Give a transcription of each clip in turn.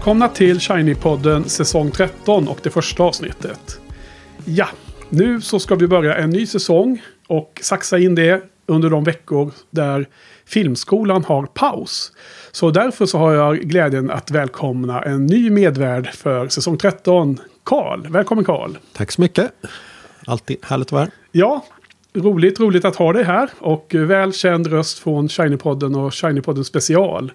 Välkomna till Shiny-podden säsong 13 och det första avsnittet. Ja, nu så ska vi börja en ny säsong och saxa in det under de veckor där Filmskolan har paus. Så därför så har jag glädjen att välkomna en ny medvärd för säsong 13, Karl. Välkommen Karl! Tack så mycket! Alltid härligt att vara här. Ja, roligt, roligt att ha dig här och väl känd röst från Shiny-podden och Shiny-podden special.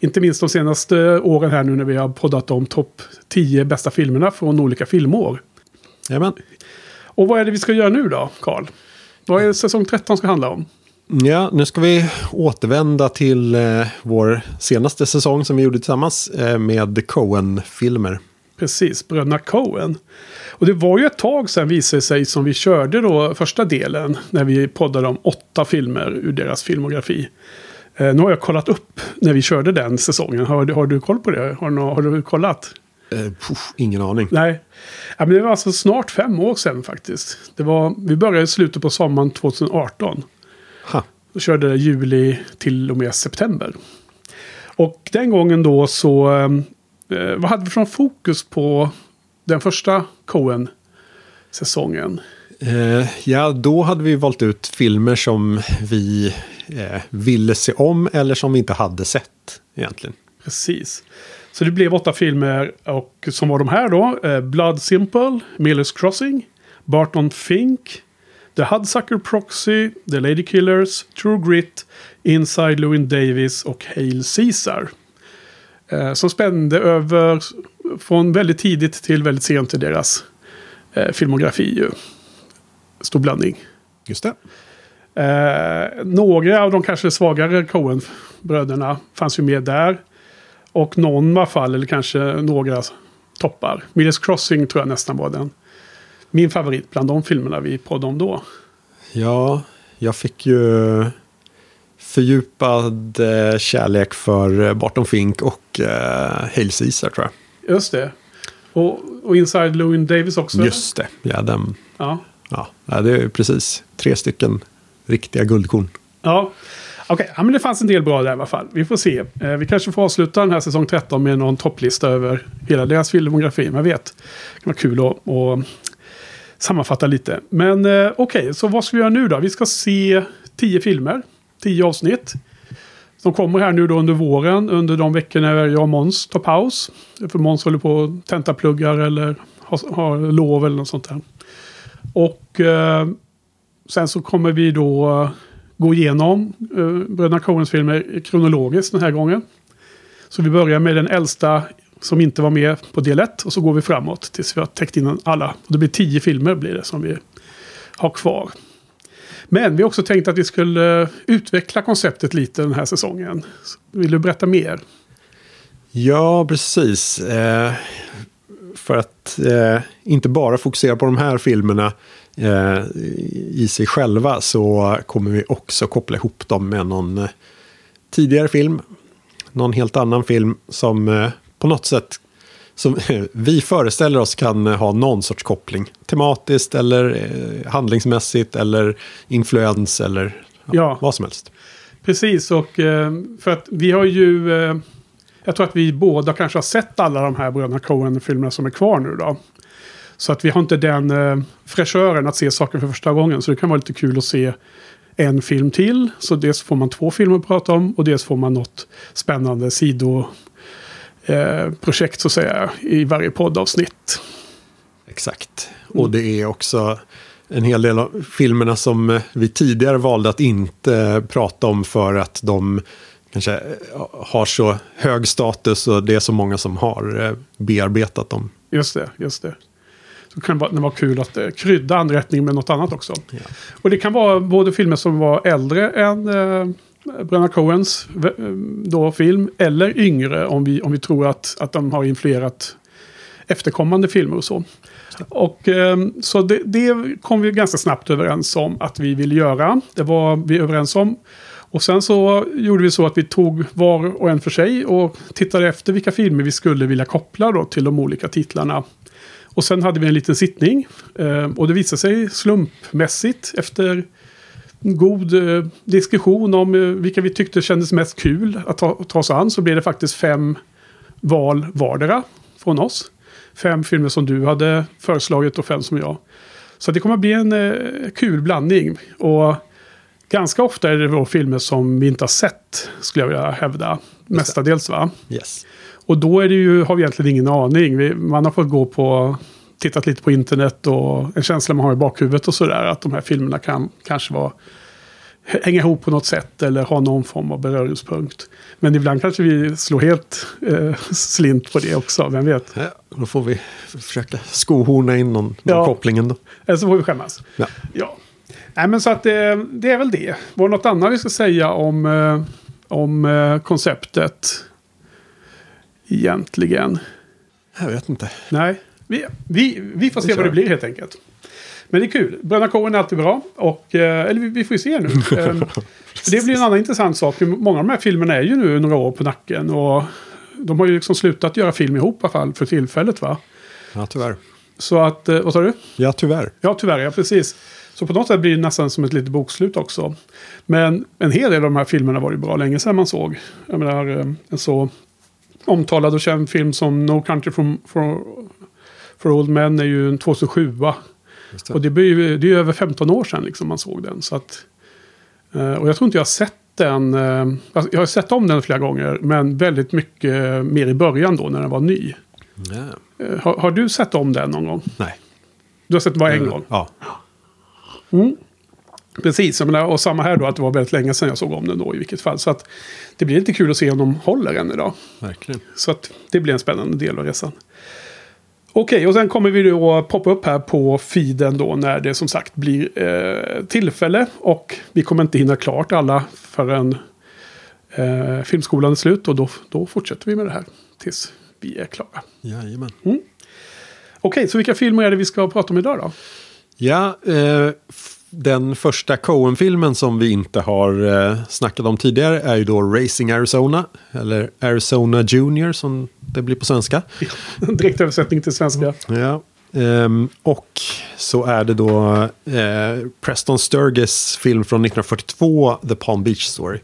Inte minst de senaste åren här nu när vi har poddat om topp 10 bästa filmerna från olika filmår. Jajamän. Och vad är det vi ska göra nu då, Karl? Vad är det säsong 13 ska handla om? Ja, nu ska vi återvända till eh, vår senaste säsong som vi gjorde tillsammans eh, med Coen-filmer. Precis, bröderna Coen. Och det var ju ett tag sedan visade sig som vi körde då första delen. När vi poddade om åtta filmer ur deras filmografi. Eh, nu har jag kollat upp när vi körde den säsongen. Har, har du koll på det? Har, har du kollat? Eh, puff, ingen aning. Nej. Ja, men det var alltså snart fem år sedan faktiskt. Det var, vi började i slutet på sommaren 2018. Ha. Och körde juli till och med september. Och den gången då så... Eh, vad hade vi från fokus på den första Coen-säsongen? Eh, ja, då hade vi valt ut filmer som vi eh, ville se om eller som vi inte hade sett egentligen. Precis. Så det blev åtta filmer och som var de här då. Eh, Blood Simple, Miller's Crossing, Barton Fink, The Hudsucker Proxy, The Lady Killers, True Grit, Inside Llewyn Davis och Hail Caesar. Eh, som spände över från väldigt tidigt till väldigt sent i deras eh, filmografi. Ju. Stor blandning. Just det. Eh, några av de kanske svagare Coen-bröderna fanns ju med där. Och någon alla fall, eller kanske några toppar. Miller's Crossing tror jag nästan var den. Min favorit bland de filmerna vi poddade om då. Ja, jag fick ju fördjupad eh, kärlek för Barton Fink och eh, Hail Caesar tror jag. Just det. Och, och Inside Llewyn Davis också? Just det, ja den. Ja. Ja, det är precis tre stycken riktiga guldkorn. Ja, okej. Okay. Ja, men det fanns en del bra där i alla fall. Vi får se. Eh, vi kanske får avsluta den här säsong 13 med någon topplista över hela deras filmografi. Man vet. Det kan vara kul att, att sammanfatta lite. Men eh, okej, okay. så vad ska vi göra nu då? Vi ska se tio filmer. Tio avsnitt. Som kommer här nu då under våren. Under de veckor när jag och Måns tar paus. För Måns håller på och tentapluggar eller har, har lov eller något sånt där. Och eh, sen så kommer vi då eh, gå igenom uh, Bröderna Coens filmer kronologiskt den här gången. Så vi börjar med den äldsta som inte var med på del 1 och så går vi framåt tills vi har täckt in alla. Det blir tio filmer blir det som vi har kvar. Men vi har också tänkt att vi skulle eh, utveckla konceptet lite den här säsongen. Vill du berätta mer? Ja, precis. Eh, för att eh, inte bara fokusera på de här filmerna i sig själva så kommer vi också koppla ihop dem med någon eh, tidigare film. Någon helt annan film som eh, på något sätt som vi föreställer oss kan ha någon sorts koppling. Tematiskt eller eh, handlingsmässigt eller influens eller ja, vad som helst. Precis, och eh, för att vi har ju... Jag tror att vi båda kanske har sett alla de här bröderna Coen-filmerna som är kvar nu då. Så att vi har inte den eh, fräschören att se saker för första gången. Så det kan vara lite kul att se en film till. Så dels får man två filmer att prata om och dels får man något spännande sidoprojekt eh, så att säga i varje poddavsnitt. Exakt. Och det är också en hel del av filmerna som vi tidigare valde att inte prata om för att de kanske eh, har så hög status och det är så många som har eh, bearbetat dem. Just det, just det. Så kan det vara kul att eh, krydda anrättning med något annat också. Ja. Och det kan vara både filmer som var äldre än Bröderna Coens v- då film. Eller yngre om vi, om vi tror att, att de har influerat efterkommande filmer och så. Och ehm, så det, det kom vi ganska snabbt överens om att vi ville göra. Det var vi överens om. Och sen så gjorde vi så att vi tog var och en för sig och tittade efter vilka filmer vi skulle vilja koppla då till de olika titlarna. Och sen hade vi en liten sittning. Eh, och det visade sig slumpmässigt efter god eh, diskussion om eh, vilka vi tyckte kändes mest kul att ta, ta oss an. Så blev det faktiskt fem val vardera från oss. Fem filmer som du hade föreslagit och fem som jag. Så det kommer att bli en eh, kul blandning. Och ganska ofta är det då filmer som vi inte har sett, skulle jag vilja hävda. Mestadels va? Yes. Och då är det ju, har vi egentligen ingen aning. Vi, man har fått gå på, tittat lite på internet och en känsla man har i bakhuvudet och sådär. Att de här filmerna kan kanske vara, hänga ihop på något sätt eller ha någon form av beröringspunkt. Men ibland kanske vi slår helt eh, slint på det också, vem vet. Ja, då får vi försöka skohorna in någon, någon Ja. kopplingen då. Eller så får vi skämmas. Ja. Ja. Nej men så att det, det är väl det. Var det något annat vi ska säga om, eh, om eh, konceptet? Egentligen. Jag vet inte. Nej, vi, vi, vi får se Vi vad det blir helt enkelt. Men det är kul. Bröderna Coen är alltid bra. Och, eh, eller vi, vi får ju se nu. Ehm, det blir en annan intressant sak. Många av de här filmerna är ju nu några år på nacken. Och de har ju liksom slutat göra film ihop i alla fall för tillfället va. Ja, tyvärr. Så att, eh, vad sa du? Ja, tyvärr. Ja, tyvär, ja precis. Så på något sätt blir det nästan som ett litet bokslut också. Men en hel del av de här filmerna var ju bra länge sedan man såg. Jag menar, eh, en så omtalad och känd film som No Country from, for, for Old Men är ju en 2007. va? Just det. Och det, blir det är ju över 15 år sedan liksom man såg den. Så att, eh, och jag tror inte jag har sett den. eh, alltså, Jag har sett om den flera gånger. Men väldigt mycket mer i början då när den var ny. Eh, Har, har du sett om den någon gång? Nej. Du har sett den bara en gång? Ja. Precis, menar, och samma här då att det var väldigt länge sedan jag såg om den då i vilket fall. Så att det blir lite kul att se om de håller än idag. Verkligen. Så att det blir en spännande del av resan. Okej, och sen kommer vi då poppa upp här på feeden då när det som sagt blir eh, tillfälle. Och vi kommer inte hinna klart alla förrän eh, filmskolan är slut. Och då, då fortsätter vi med det här tills vi är klara. Jajamän. Okej, så vilka filmer är det vi ska prata om idag då? Ja, eh, den första Coen-filmen som vi inte har eh, snackat om tidigare är ju då Racing Arizona. Eller Arizona Junior som det blir på svenska. Direkt översättning till svenska. Ja. Ehm, och så är det då eh, Preston Sturges film från 1942, The Palm Beach Story.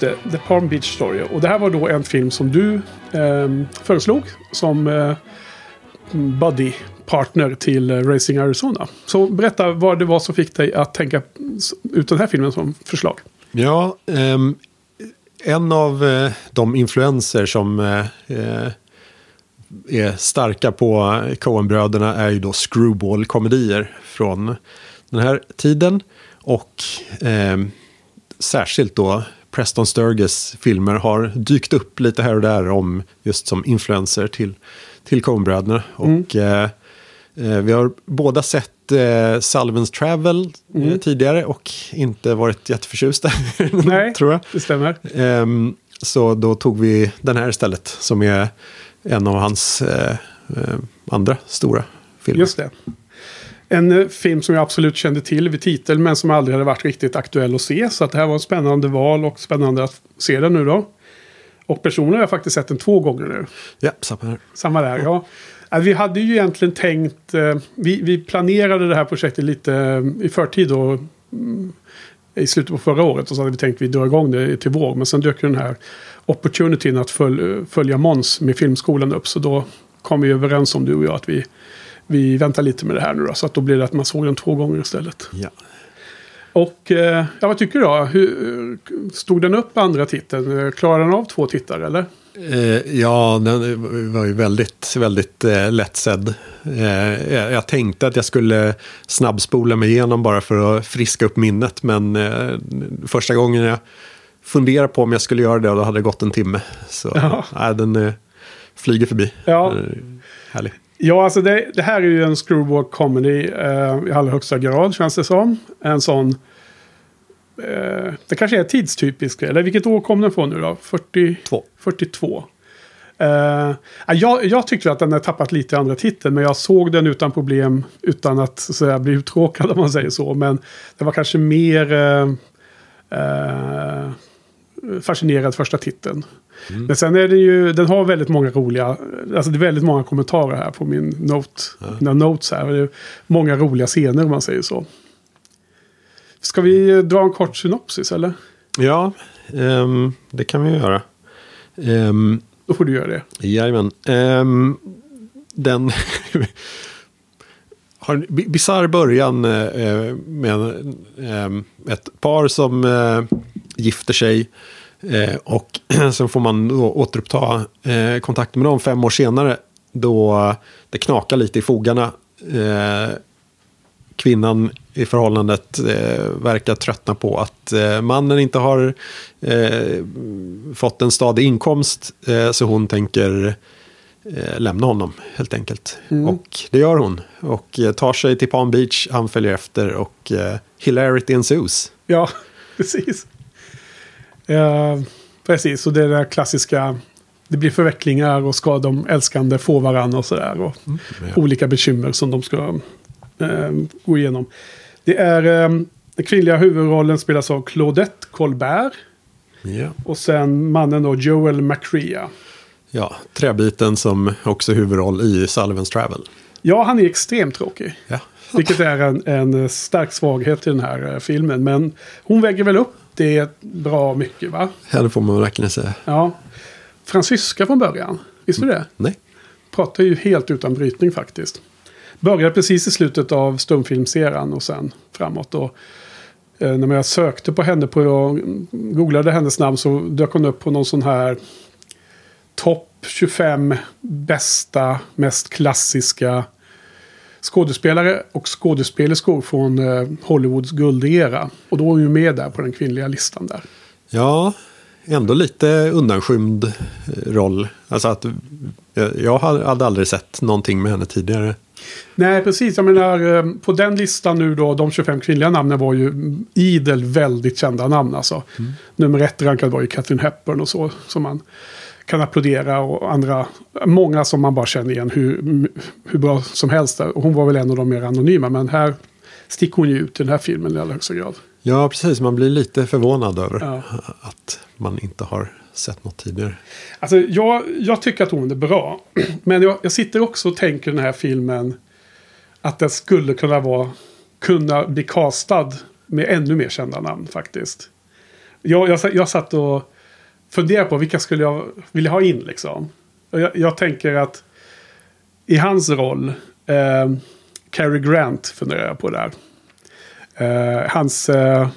Just det, The Palm Beach Story. Och det här var då en film som du eh, föreslog som eh, buddy partner till eh, Racing Arizona. Så berätta vad det var som fick dig att tänka ut den här filmen som förslag. Ja, ehm, en av eh, de influenser som eh, eh är starka på Coen-bröderna är ju då screwball-komedier från den här tiden. Och eh, särskilt då Preston Sturges filmer har dykt upp lite här och där om just som influenser till, till Coen-bröderna. Och eh, eh, vi har båda sett eh, Sullivan's Travel eh, tidigare och inte varit jätteförtjusta. Nej, tror jag. det stämmer. Ehm, så då tog vi den här istället som är en av hans eh, eh, andra stora filmer. Just det. En eh, film som jag absolut kände till vid titeln men som aldrig hade varit riktigt aktuell att se. Så att det här var ett spännande val och spännande att se den nu då. Och personligen har jag faktiskt sett den två gånger nu. Ja, samma här. Samma där, ja. Vi hade ju egentligen tänkt, eh, vi, vi planerade det här projektet lite eh, i förtid då. mm, I slutet på förra året och så hade vi tänkt att vi drar igång det till vår. Men sen dök den här opportunityn att föl, följa Måns med filmskolan upp. Så då kom vi överens om du och jag att vi, vi väntar lite med det här nu då. Så att då blir det att man såg den två gånger istället. Ja. Och eh, ja, vad tycker du då? Hur, stod den upp andra titeln? Klarade den av två tittare eller? Eh, ja, den var ju väldigt, väldigt eh, lättsedd. Eh, jag, tänkte att jag skulle snabbspola mig igenom bara för att friska upp minnet. Men eh, första gången jag funderade på om jag skulle göra det, då hade det gått en timme. Så Ja. den flyger förbi. Ja. Härlig. Ja, alltså det, det här är ju en screwball comedy eh, i allra högsta grad känns det som. En sån... Eh, det kanske är tidstypisk. Eller vilket år kom den från nu då? 40, Två. 42. Eh, ja, jag, jag tyckte att den har tappat lite i andra titeln. Men jag såg den utan problem. Utan att så bli uttråkad om man säger så. Men det var kanske mer... Eh, eh, fascinerad första titeln. Men sen är det ju, den har väldigt många roliga, alltså det är väldigt många kommentarer här på min note, mina notes här. Det är många roliga scener om man säger så. Ska vi eh, dra en kort synopsis eller? Ja, ehm, det kan vi göra. Um, Då får du göra det. Jajamän. Ehm, den har en bi- bisarr början eh, med ehm, ett par som eh, gifter sig. Eh, och sen får man då återuppta eh, kontakten med dem fem år senare. Då det knakar lite i fogarna. Eh, kvinnan i förhållandet eh, verkar tröttna på att eh, mannen inte har eh, fått en stadig inkomst. Eh, så hon tänker eh, lämna honom helt enkelt. Och det gör hon. Och tar sig till Palm Beach. Han följer efter och hilarity ensues. Ja, precis. Eh, precis, och det är det klassiska. Det blir förvecklingar och ska de älskande få varandra och sådär. Och olika bekymmer som de ska eh, gå igenom. Det är eh, den kvinnliga huvudrollen spelas av Claudette Colbert. Ja. Och sen mannen då Joel McCrea. ja, träbiten som också huvudroll i Sullivans Travel. Ja, han är extremt tråkig. Ja. Vilket är en, en stark svaghet i den här eh, filmen. Men hon väger väl upp det bra mycket va? ja, det får man verkligen säga. Ja. Fransyska från början. Visste du det? Nej. Pratar ju helt utan brytning faktiskt. Började precis i slutet av stumfilmserien och sen framåt. Och, eh, när jag sökte på henne på och googlade hennes namn så dök hon upp på någon sån här topp 25 bästa, mest klassiska skådespelare och skådespelerskor från eh, Hollywoods guldera. Och då är hon ju med där på den kvinnliga listan där. Ja, ändå lite undanskymd eh, roll. Alltså att jag, jag hade aldrig sett någonting med henne tidigare. Nej, precis. Jag menar, eh, på den listan nu då, de 25 kvinnliga namnen var ju idel väldigt kända namn alltså. Nummer ett rankad var ju Catherine Hepburn och så, som man kan applådera och andra, många som man bara känner igen hur, hur bra som helst. Och hon var väl en av de mer anonyma, men här sticker hon ju ut i den här filmen i allra högsta grad. Ja, precis. Man blir lite förvånad över Ja. att man inte har sett något tidigare. Alltså, jag, jag tycker att hon är bra. Men jag, jag sitter också och tänker den här filmen att den skulle kunna vara kunna bli castad med ännu mer kända namn faktiskt. Jag, jag, jag satt och funderade på vilka skulle jag vilja ha in liksom. Jag, jag tänker att i hans roll, eh, Cary Grant funderar jag på där. Eh, hans, eh,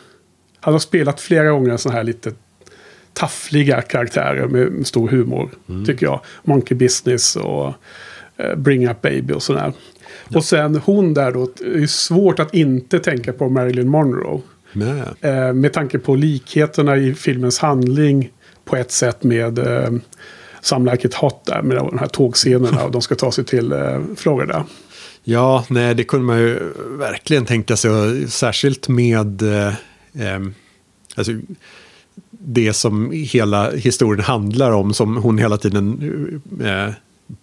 han har spelat flera gånger sån här lite taffliga karaktärer med, med stor humor. Tycker jag. Monkey Business och eh, Bring Up Baby och sådär. Och sen hon där då. Det är svårt att inte tänka på Marilyn Monroe. Eh, med tanke på likheterna i filmens handling på ett sätt med eh, It Hot där. Med de här tågscenerna och de ska ta sig till eh, Florida. Ja, nej, det kunde man ju verkligen tänka sig. Särskilt med eh, alltså, det som hela historien handlar om. Som hon hela tiden eh,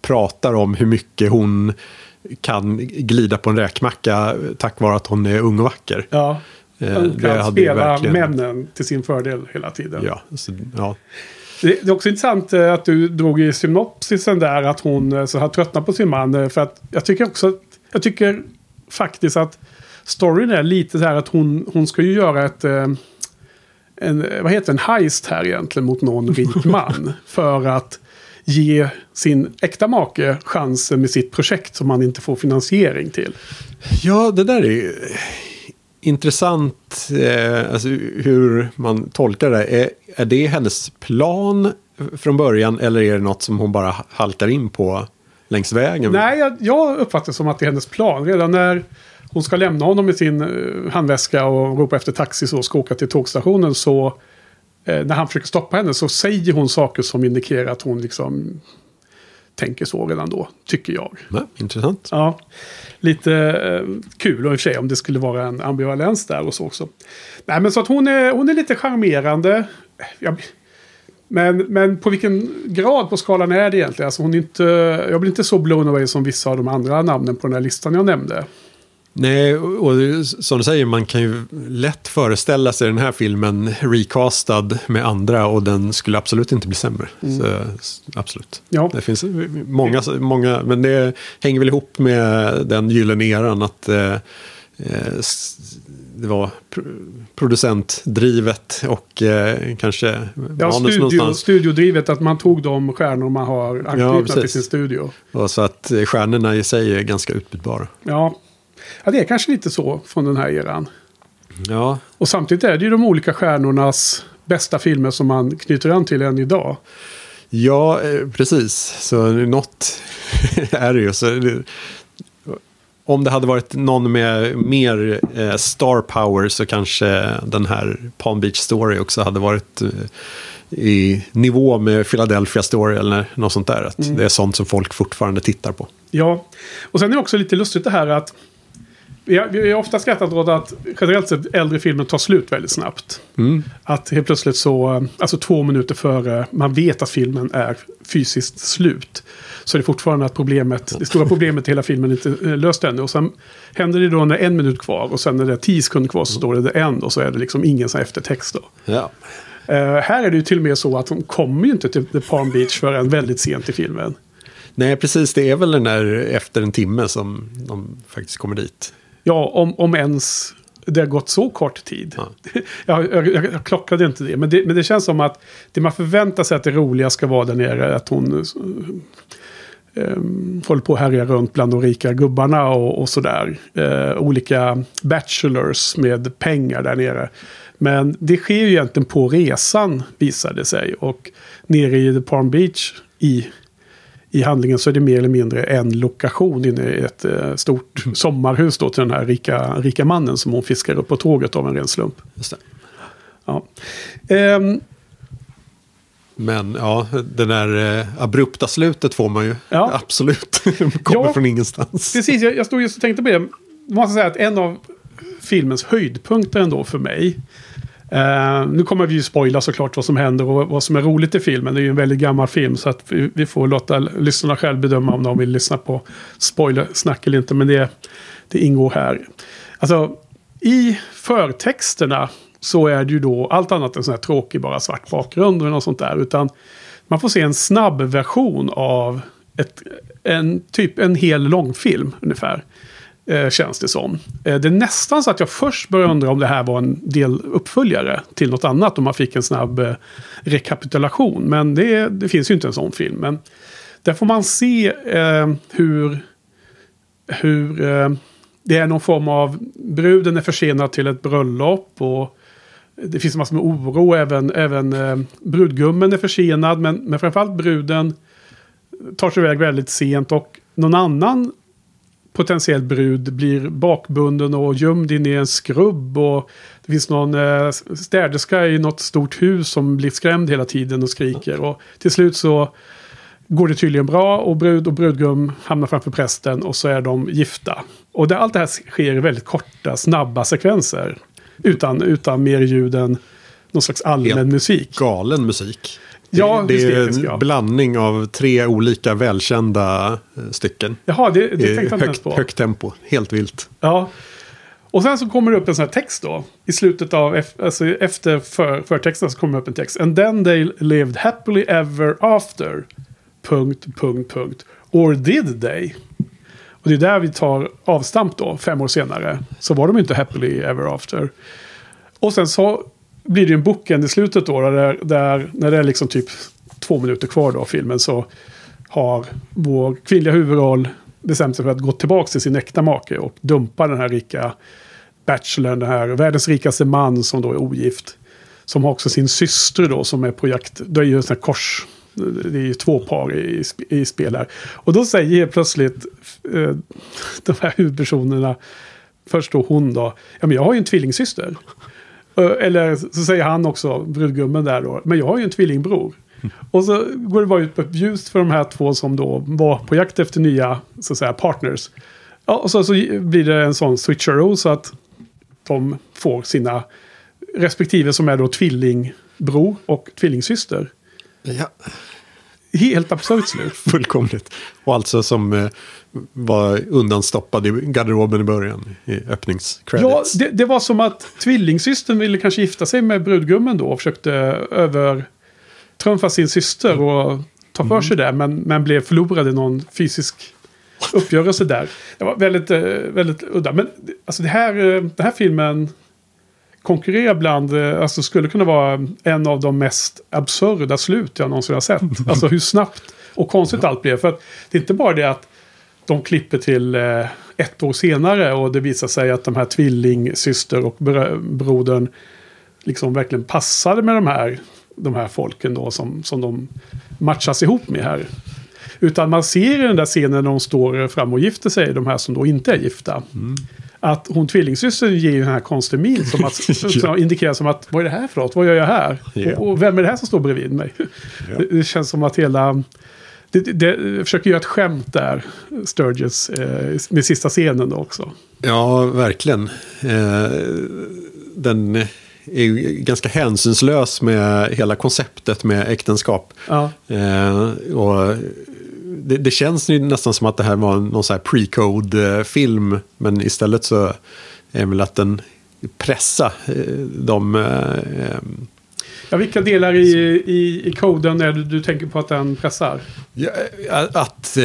pratar om hur mycket hon kan glida på en räkmacka tack vare att hon är ung och vacker. Ja. Eh, det kan spela verkligen- männen till sin fördel hela tiden. Ja, så, ja. Det är också intressant eh, att du drog i synopsisen där att hon eh, så har tröttnat på sin man. För att jag tycker också, jag tycker faktiskt att storyn är lite så här att hon, hon ska ju göra ett, en, vad heter en heist här egentligen mot någon rik man. för att ge sin äkta make chansen med sitt projekt som han inte får finansiering till. ja, det där är intressant eh, alltså, hur man tolkar det. Är, är det hennes plan från början eller är det något som hon bara halkar in på längs vägen? Nej, jag, jag uppfattar det som att det är hennes plan. Redan när hon ska lämna honom i sin eh, handväska och ropa efter taxi så ska åka till tågstationen så eh, när han försöker stoppa henne så säger hon saker som indikerar att hon liksom tänker så redan då, tycker jag. Nej, intressant. Ja, lite eh, kul och i och för sig om det skulle vara en ambivalens där och så också. Nej, men så att hon är, hon är lite charmerande. Jag, men, men på vilken grad på skalan är det egentligen? Alltså hon är inte, jag blir inte så blown away som vissa av de andra namnen på den här listan jag nämnde. Nej, och som du säger, man kan ju lätt föreställa sig den här filmen recastad med andra och den skulle absolut inte bli sämre. Så, s- absolut. Ja. Det finns många, många, men det hänger väl ihop med den gyllene eran att eh, eh, det var pr- producentdrivet och eh, kanske Ja, manus studio, studiodrivet, att man tog de stjärnor man har anknutna till precis. sin studio. Och så att eh, stjärnorna i sig är ganska utbytbara. Ja. Ja, det är kanske lite så från den här eran. Ja, Och samtidigt är det ju de olika stjärnornas bästa filmer som man knyter an till än idag. Ja, eh, precis. Så något är det ju. Så det, om det hade varit någon med mer eh, star power så kanske den här Palm Beach Story också hade varit eh, i nivå med Philadelphia Story eller något sånt där. Att Det är sånt som folk fortfarande tittar på. Ja, och sen är det också lite lustigt det här att vi har, ofta skrattat åt att generellt sett äldre filmer tar slut väldigt snabbt. Att helt plötsligt så, alltså två minuter före man vet att filmen är fysiskt slut. Så är det fortfarande att problemet, det stora problemet i hela filmen inte är löst ännu. Och sen händer det då när en minut kvar och sen när det är tio sekunder kvar så står det the end och så är det liksom ingen sån eftertext då. Ja. Eh, här är det ju till och med så att de kommer ju inte till The Palm Beach förrän väldigt sent i filmen. Nej, precis. Det är väl den där efter en timme som de faktiskt kommer dit. Ja, om, om ens det har gått så kort tid. Ja. jag, jag, jag, klockade inte det men, det. men det känns som att det man förväntar sig att det roliga ska vara där nere att hon um, håller på att härja runt bland de rika gubbarna och, och sådär. Eh, olika bachelors med pengar där nere. Men det sker ju egentligen på resan visar det sig. Och nere i The Palm Beach i i handlingen så är det mer eller mindre en lokation inne i ett eh, stort sommarhus då till den här rika, rika mannen som hon fiskar upp på tåget av en ren slump. Ja. Ehm, Men ja, det där eh, abrupta slutet får man ju Ja. absolut. kommer Ja. från ingenstans. precis, jag, jag stod just och tänkte på det. Jag måste säga att en av filmens höjdpunkter ändå för mig. Uh, nu kommer vi ju spoila såklart vad som händer och vad som är roligt i filmen. Det är ju en väldigt gammal film så att vi, vi får låta lyssnarna själv bedöma om de vill lyssna på spoilersnack eller inte. Men det, det ingår här. Alltså, i förtexterna så är det ju då allt annat än sån här tråkig bara svart bakgrund eller något sånt där. Utan man får se en snabb version av ett, en, typ en hel långfilm ungefär. Eh, känns det som. Eh, det är nästan så att jag först började undra om det här var en del uppföljare till något annat. Om man fick en snabb eh, rekapitulation. Men det, det finns ju inte en sån film. Men där får man se eh, hur, hur eh, det är någon form av... Bruden är försenad till ett bröllop. och det finns massor med oro. Även, även eh, brudgummen är försenad. Men, men framförallt bruden tar sig iväg väldigt sent. Och någon annan potentiell brud blir bakbunden och gömd in i en skrubb. Och det finns någon eh, städerska i något stort hus som blir skrämd hela tiden och skriker. Och till slut så går det tydligen bra och brud och brudgum hamnar framför prästen och så är de gifta. Och det, allt det här sker i väldigt korta, snabba sekvenser. Utan, utan mer ljud än någon slags allmän Helt musik. Galen musik. Ja, det är en ja. blandning av tre olika välkända eh, stycken. Jaha, det, det tänkte jag inte ens på. högt tempo, helt vilt. Ja. Och sen så kommer det upp en sån här text då. I slutet av, alltså efter för, förtexten så kommer det upp en text. And then they lived happily ever after. Punkt, punkt, punkt. Or did they? Och det är där vi tar avstamp då, fem år senare. Så var de inte happily ever after. Och sen så blir det ju en boken i slutet då, där, där när det är liksom typ två minuter kvar då av filmen så har vår kvinnliga huvudroll bestämt sig för att gå tillbaka till sin äkta make och dumpa den här rika bachelorn, den här världens rikaste man som då är ogift. Som har också sin syster då som är på jakt. Det är ju en sån här kors. Det är ju två par i, i spel här. Och då säger helt plötsligt eh, de här huvudpersonerna. Först då hon då. Ja men jag har ju en tvillingsyster. Eh, Eller så säger han också, brudgummen där då. Men jag har ju en tvillingbror. Och så går det bara ut på ett ljus för de här två som då var på jakt efter nya så att säga, partners. Ja, och så, så blir det en sån switcheroo så att de får sina respektive som är då tvillingbror och tvillingsyster. Ja, Helt absurt slut. fullkomligt. Och alltså som eh, var undanstoppad i garderoben i början, i Ja, öppningscredits. det, det var som att tvillingsystern ville kanske gifta sig med brudgummen då och försökte övertrumfa sin syster och ta för sig det. Men, men blev förlorad i någon fysisk uppgörelse där. Det var väldigt, eh, väldigt udda. Men alltså det här, eh, den här filmen konkurrerar bland, eh, alltså skulle kunna vara en av de mest absurda slut jag någonsin har sett. Alltså hur snabbt och konstigt allt blev. För att det är inte bara det att de klipper till eh, ett år senare och det visar sig att de här tvillingsyster och br- brodern liksom verkligen passade med de här, de här folken då som, som de matchas ihop med här. Utan man ser i den där scenen när de står fram och gifter sig, de här som då inte är gifta. Att hon tvillingsystern ger ju den här konstiga min som, att, som indikerar som att vad är det här för något? Vad gör jag här? Ja. Och, och vem är det här som står bredvid mig? Det, det känns som att hela... Det, det, försöker göra ett skämt där, Sturges, eh, med sista scenen då också. Ja, verkligen. Eh, den är ju ganska hänsynslös med hela konceptet med äktenskap. Ja, Eh, och det, det känns ju nästan som att det här var någon så här pre-code-film. Men istället så är väl att den pressa eh, de... Eh, ja vilka delar i, i, i koden är det du tänker på att den pressar? Ja, att eh,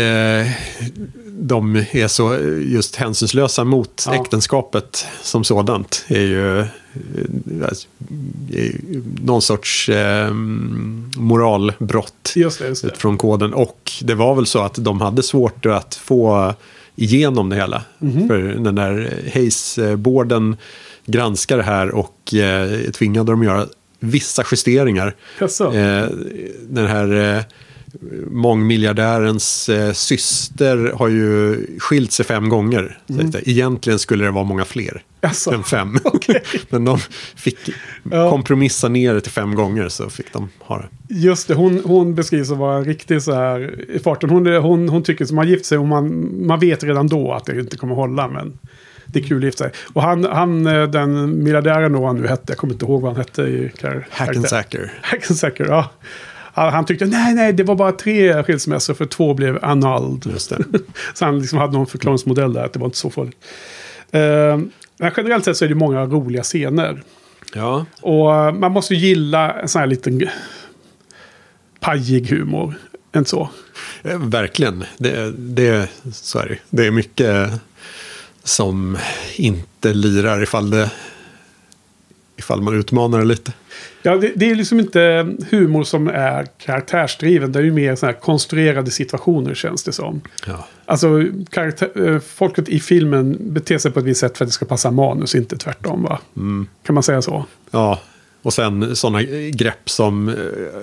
de är så just hänsynslösa mot Ja. äktenskapet som sådant är ju, eh, alltså, är någon sorts eh, moralbrott Just det, just det. utifrån koden. Och det var väl så att de hade svårt att få igenom det hela. Mhm. För den där Hayes-borden granskar det här och eh, tvingade dem att göra vissa justeringar. Eh, den här eh, mångmiljardärens eh, syster har ju skilt sig fem gånger. Att, eh, egentligen skulle det vara många fler Jaså? än fem. Men de fick kompromissa ner det till fem gånger så fick de ha det. Just det, hon, hon beskrivs som vara riktigt så här i farten. Hon, hon, hon tycker som har gift sig och man, man vet redan då att det inte kommer hålla. Men det är kul att gifta sig. Och han, han eh, den miljardären då han nu hette, jag kommer inte ihåg vad han hette i Hackensacker. Hackensacker, ja. Han, tyckte nej, nej, det var bara tre skilsmässor för två blev annulled. Just så han liksom hade någon förklaringsmodell där, att det var inte så farligt. Eh, men generellt sett så är det många roliga scener. Ja, Och eh, man måste ju gilla en sån här liten pajig humor. Inte så? verkligen. Det, det, så är det. det är mycket som inte lirar ifall, det, ifall man utmanar det lite. Ja, det, det är liksom inte humor som är karaktärsdriven. Det är ju mer såna här konstruerade situationer känns det som. Ja. Alltså, karaktär, eh, folket i filmen beter sig på ett visst sätt för att det ska passa manus, inte tvärtom va? Kan man säga så? Ja, och sen sådana grepp som, eh,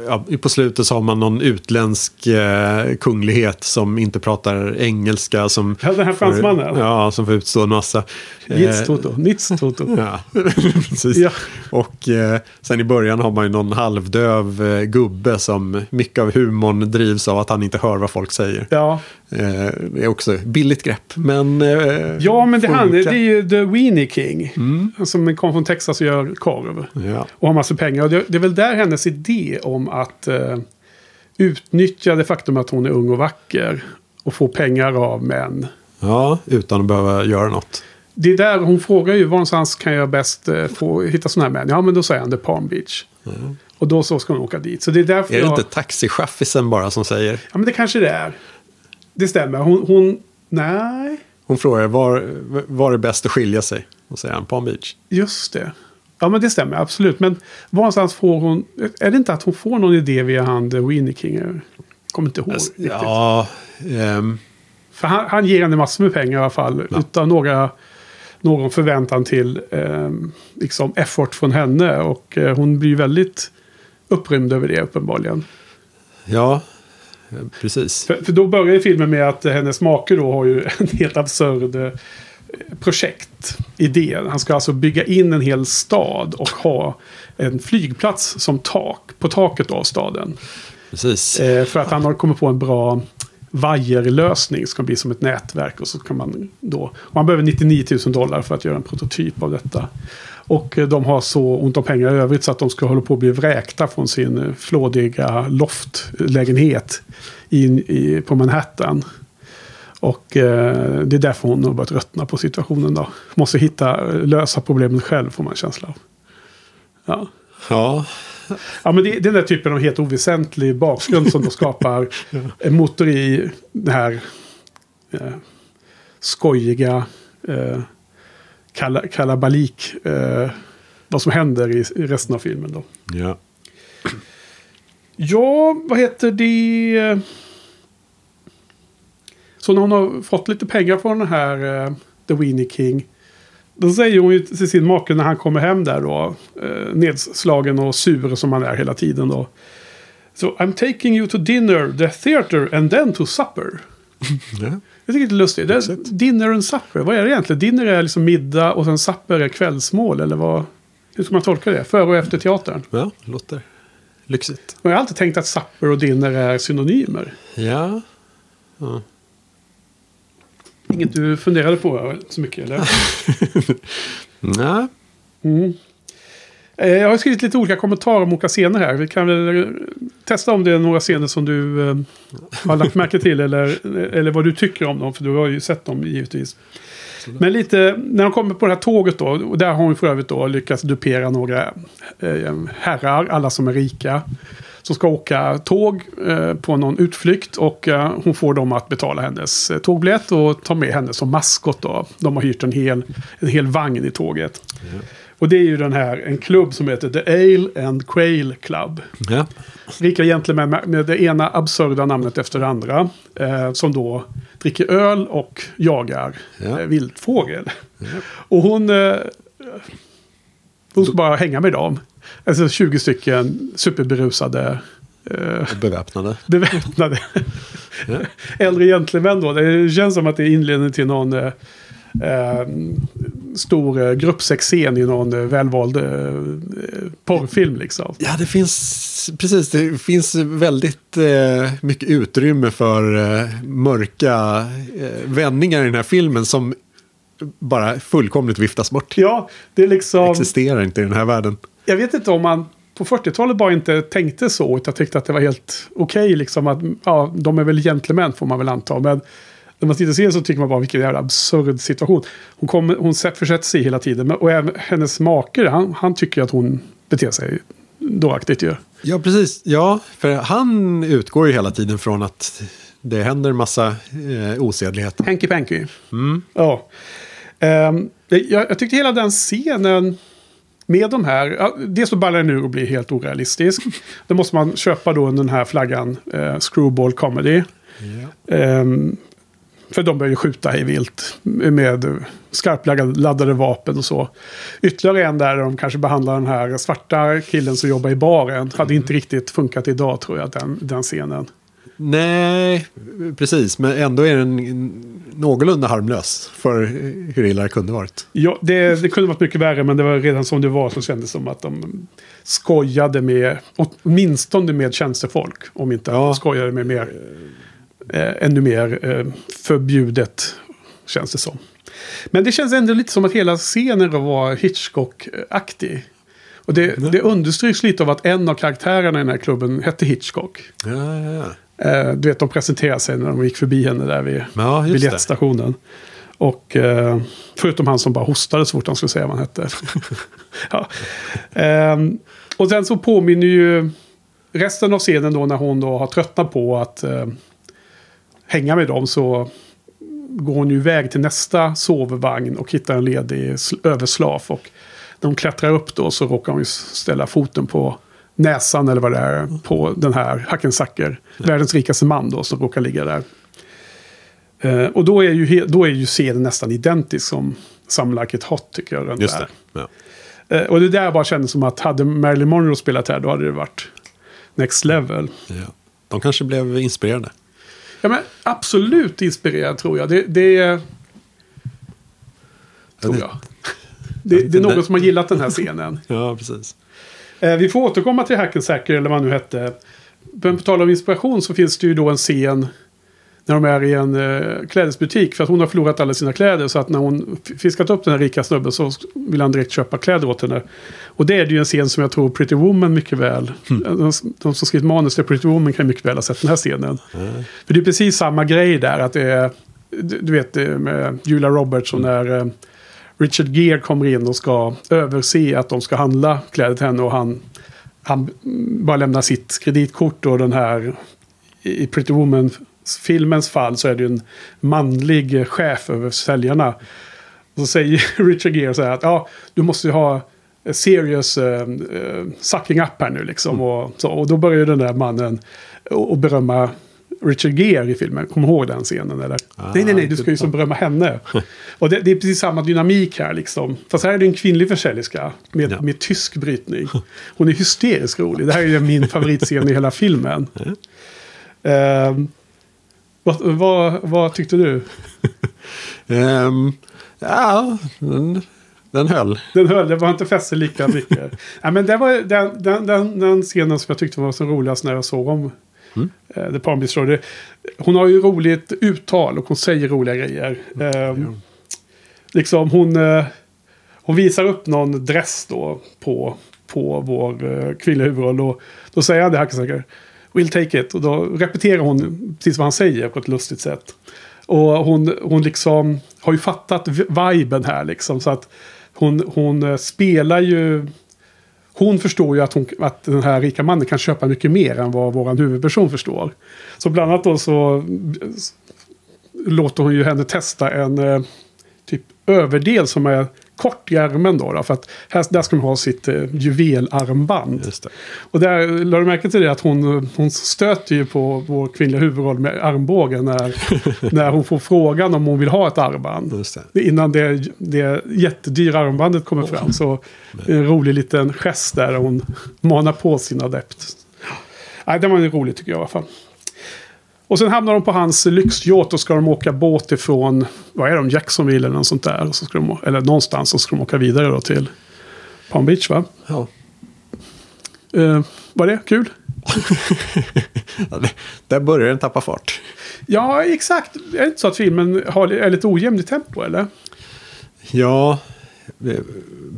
ja, på slutet så har man någon utländsk eh, kunglighet som inte pratar engelska. Som Ja, den här fransmannen. Ja, som får utstå en massa. Eh, Toto. Nitz Toto. Ja, precis. Ja. Och eh, sen i början har man ju någon halvdöv eh, gubbe som mycket av humorn drivs av att han inte hör vad folk säger. Ja. Eh, det är också billigt grepp, men eh, ja, men det, han, det är ju The Weenie King. Som kom från Texas och gör korv. Ja. Och har massor pengar. Och det, det är väl där hennes idé om att eh, utnyttja det faktum att hon är ung och vacker och få pengar av män. Ja, utan att behöva göra något. Det är där hon frågar ju var någonstans kan jag bäst eh, få hitta sådana här män. Ja men då säger han The Palm Beach. Och då så ska hon åka dit. Så det är därför Är det jag... inte taxichaffisen bara som säger? Ja men det kanske det är. Det stämmer. Hon... hon... Nej. Hon frågar var, var är bäst att skilja sig? Och säger han Palm Beach. Just det. Ja men det stämmer absolut. Men någonstans får hon... Är det inte att hon får någon idé via han King? Jag kommer inte ihåg riktigt. Ja, ehm, För han, han ger henne massor med pengar i alla fall. Utan några, någon förväntan till eh, liksom effort från henne. Och eh, hon blir väldigt upprymd över det uppenbarligen. ja, eh, precis. För, för då börjar filmen med att eh, hennes make då har ju en helt absurd eh, projekt, idé. Han ska alltså bygga in en hel stad och ha en flygplats som tak, på taket av staden. precis. Eh, för att han har kommit på en bra vajerlösning. Ska bli som ett nätverk. Och så kan man då... Han behöver 99 000 dollar för att göra en prototyp av detta. Och eh, de har så ont om pengar i övrigt så att de ska hålla på att bli vräkta från sin flådiga loftlägenhet in i, på Manhattan. Och eh, det är därför hon har börjat ruttna på situationen då. Måste hitta, lösa problemet själv får man känsla av. Ja. Ja, Ja, men det, det är den där typen av helt oväsentlig bakgrund som då skapar en motor i den här eh, skojiga eh, kala, kalabalik. Eh, vad som händer i, i resten av filmen då. ja. Ja, vad heter det? Så när hon har fått lite pengar från den här eh, The Weenie King. Då säger hon ju till sin make när han kommer hem där då. Eh, nedslagen och sur som han är hela tiden då. Så I'm taking you to dinner, the theater and then to supper. ja. Jag tycker det är lustigt. Det är, dinner and supper, vad är det egentligen? Dinner är liksom middag och sen supper är kvällsmål eller vad? Hur ska man tolka det? Före och efter teatern? ja låter lyxigt. Jag har alltid tänkt att supper och dinner är synonymer. Ja, ja. Inget du funderade på så mycket eller? Nej, Mm. Eh, Jag har skrivit lite olika kommentarer om olika scener här. Vi kan väl eh, testa om det är några scener som du eh, har lagt märke till. Eller, eller vad du tycker om dem. För du har ju sett dem givetvis. Men lite när de kommer på det här tåget då. Och där har hon för övrigt då lyckats dupera några herrar. Alla som är rika. Som ska åka tåg eh, på någon utflykt. Och eh, hon får dem att betala hennes eh, tågbiljett. Och ta med henne som maskot då. De har hyrt en hel, en hel vagn i tåget. Och det är ju den här, en klubb som heter The Ale and Quail Club. ja. Rika gentlemän med, med det ena absurda namnet efter det andra. Eh, som då dricker öl och jagar Ja. eh, viltfågel. Och hon... Eh, hon ska bara hänga med dem. Alltså 20 stycken superberusade. Eh, beväpnade. beväpnade. Ja. Äldre gentlemän då. Det känns som att det är inledning till någon eh, eh, stor eh, gruppsexscen i någon eh, välvald eh, porrfilm liksom. Ja, det finns, precis, det finns väldigt eh, mycket utrymme för eh, mörka eh, vändningar i den här filmen som bara fullkomligt viftas bort. Ja, det är liksom... Existerar inte i den här världen. Jag vet inte om man på 40-talet bara inte tänkte så. Utan tyckte att det var helt okej liksom att ja, de är väl gentlemän får man väl anta. Men när man tittar och ser så tycker man bara vilken jävla absurd situation. Hon, kommer, hon sätt- försätter sig hela tiden. Men, och även hennes make, han, han tycker att hon beter sig dåraktigt ju. Ja, precis. Ja, för han utgår ju hela tiden från att det händer massa eh, osedligheter. Hanky Panky. Ja. Ehm, jag, jag tyckte hela den scenen med de här, ja, dels så ballar den ur och blir helt orealistisk. Då måste man köpa då den här flaggan, eh, Screwball Comedy. Ehm, för de börjar ju skjuta hej vilt med skarpladdade vapen och så. Ytterligare en där de kanske behandlar den här svarta killen som jobbar i baren. Hade inte riktigt funkat idag tror jag, den, den scenen. Nej, precis. Men ändå är den någorlunda harmlös för hur illa det kunde varit. Ja, det, det kunde varit mycket värre, men det var redan som det var så kändes det som att de skojade med, åtminstone med tjänstefolk. Om inte Ja. de skojade med mer, eh, ännu mer eh, förbjudet, känns det som. Men det känns ändå lite som att hela scenen var Hitchcock-aktig. Och det, det understryks lite av att en av karaktärerna i den här klubben hette Hitchcock. Ja, ja, ja. Eh, du vet, de presenterade sig när de gick förbi henne där vid Ja, just det. biljettstationen. Och eh, förutom han som bara hostade så fort han skulle säga vad han hette. ja. Ehm, och sen så påminner ju resten av scenen då när hon då har tröttnat på att eh, hänga med dem så går hon ju iväg till nästa sovvagn och hittar en ledig sl- överslaf. Och när hon klättrar upp då så råkar hon ju ställa foten på näsan eller vad det är på den här Hackensacker. Världens rikaste man då som råkar ligga där. Eh, och då är, ju då är ju scenen nästan identisk som Some Like It Hot tycker jag. Den Just där. det. Ja. Eh, och det där bara kändes som att hade Marilyn Monroe spelat här då hade det varit next level. Ja. De kanske blev inspirerade. Ja men absolut inspirerad tror jag. Det, det är... Tror jag. Det, det är någon som har gillat den här scenen. Ja, precis. Eh, vi får återkomma till Hackensacker eller vad han nu hette. Men på tal om inspiration så finns det ju då en scen när de är i en eh, klädesbutik. För att hon har förlorat alla sina kläder. Så att när hon fiskat upp den här rika snubben så vill han direkt köpa kläder åt henne. Och det är ju en scen som jag tror Pretty Woman mycket väl. De, de som skrivit manus till Pretty Woman kan mycket väl ha sett den här scenen. För det är precis samma grej där. Att det är, du du vet med Julia Roberts och när eh, Richard Gere kommer in och ska överse att de ska handla kläder till henne. Och han, han bara lämnar sitt kreditkort och den här i Pretty Woman-filmens fall så är det ju en manlig chef över säljarna. Och så säger Richard Gere så här att ja, du måste ju ha serious uh, sucking up här nu liksom. Och, så, och då börjar den där mannen och, och berömma Richard Gere i filmen. Kommer ihåg den scenen eller? nej, nej, nej, du ska ju så berömma henne. och det, det är precis samma dynamik här liksom. Fast här är det en kvinnlig försäljerska med, Ja. med tysk brytning. Hon är hysteriskt rolig. Det här är min favoritscen i hela filmen. Ehm, vad, vad, vad tyckte du? Ehm, ja, den, den höll. Den höll, det var inte fäste lika mycket. ja, men det var den, den, den, den scenen som jag tyckte var så roligast när jag såg om Mm. eh, The Palm Beach Story. Hon har ju roligt uttal och hon säger roliga grejer. Ehm, liksom hon, eh, hon visar upp någon dress då på, på vår eh, kvinnliga huvudroll. Och då säger han det här säkert. We'll take it. Och då repeterar hon precis vad han säger på ett lustigt sätt. Och hon, hon liksom har ju fattat viben här liksom. Så att hon, hon eh, spelar ju... Hon förstår ju att, hon, att den här rika mannen kan köpa mycket mer än vad vår huvudperson förstår. Så bland annat då så låter hon ju henne testa en eh, typ överdel som är kort i ärmen då. då för att här, där ska hon ha sitt eh, juvelarmband. Och där lade du märke till det att hon, hon stöter ju på vår kvinnliga huvudroll med armbågen när, när hon får frågan om hon vill ha ett armband. Det. Innan det, det jättedyra armbandet kommer fram. Så en rolig liten gest där hon manar på sin adept. Nej, den var ju rolig tycker jag i alla fall. Och sen hamnar de på hans lyxyacht och ska de åka båt ifrån, vad är de, Jacksonville eller något sånt där. Så ska de, eller någonstans och så ska de åka vidare då till Palm Beach va? Ja. Eh, var det kul? Där börjar den tappa fart. Ja, exakt. Är det inte så att filmen har, är lite ojämn i tempo eller? Ja,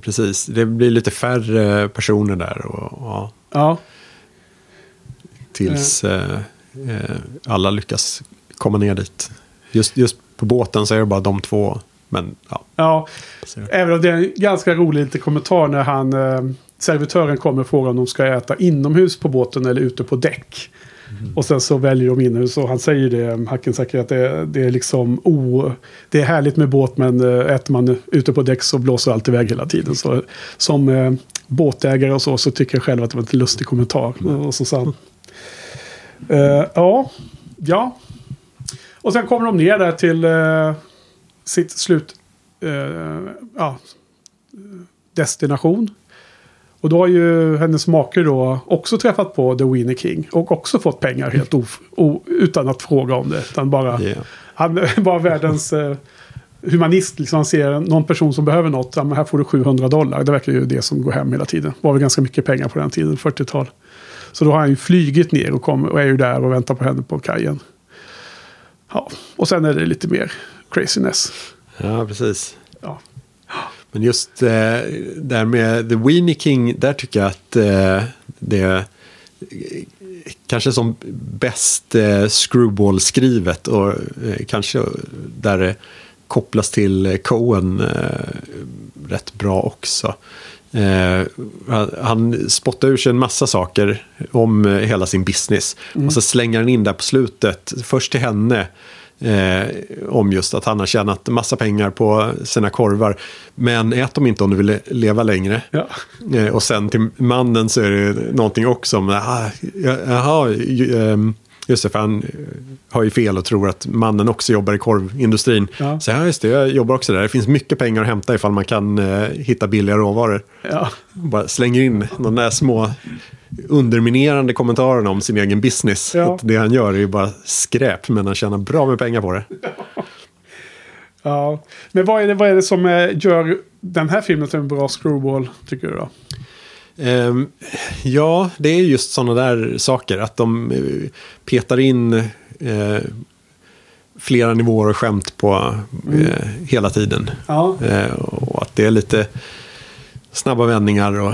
precis. Det blir lite färre personer där. Och, ja, Ja. tills eh, alla lyckas komma ner dit. Just, just på båten så är det bara de två. Men ja, Ja, även om det är en ganska rolig liten kommentar när han, eh, servitören kommer och frågar om de ska äta inomhus på båten eller ute på däck. Och sen så väljer de inomhus och han säger det, Hackensacker, att det, det är liksom o... Det är härligt med båt men eh, äter man ute på däck så blåser allt iväg hela tiden. Så som eh, båtägare och så, så tycker jag själv att det var en lite lustig kommentar. Och så sa han. Eh, ja, ja. Och sen kommer de ner där till eh, sitt slut... eh, ja, destination. Och då har ju hennes make då också träffat på The Winnie King. Och också fått pengar helt utan att fråga om det. Utan bara, Ja. Han bara världens eh, humanist. Liksom. Han ser någon person som behöver något. Ja, men här får du 700 dollar. Det verkar ju det som går hem hela tiden. Det var väl ganska mycket pengar på den tiden, 40-tal. Så då har han ju flygit ner och, kom, och är ju där och väntar på henne på kajen. Ja, och sen är det lite mer craziness. ja, precis. Ja. Men just eh, där med The Weenie King, där tycker jag att eh, det är kanske som bäst eh, screwball-skrivet och eh, kanske där det kopplas till eh, Cohen eh, rätt bra också. Eh, han spottar ur sig en massa saker om eh, hela sin business. Mm. Och så slänger han in där på slutet, först till henne, eh, om just att han har tjänat massa pengar på sina korvar. Men ät dem inte om du vill leva längre. Ja. Eh, och sen till mannen så är det någonting också om, ah, jaha, ehm, Just det, för han har ju fel och tror att mannen också jobbar i korvindustrin. Ja. Så ja, just det, jag jobbar också där. Det finns mycket pengar att hämta ifall man kan eh, hitta billiga råvaror. Ja. Bara slänger in de där små underminerande kommentarerna om sin egen business. Ja. Att det han gör är ju bara skräp, men han tjänar bra med pengar på det. Ja, men vad är det, vad är det som eh, gör den här filmen till en bra screwball, tycker du då? Um, ja, det är just sådana där saker. Att de eh, petar in uh, flera nivåer och skämt på uh, mm. hela tiden. Ja. Och att det är lite snabba vändningar. Och,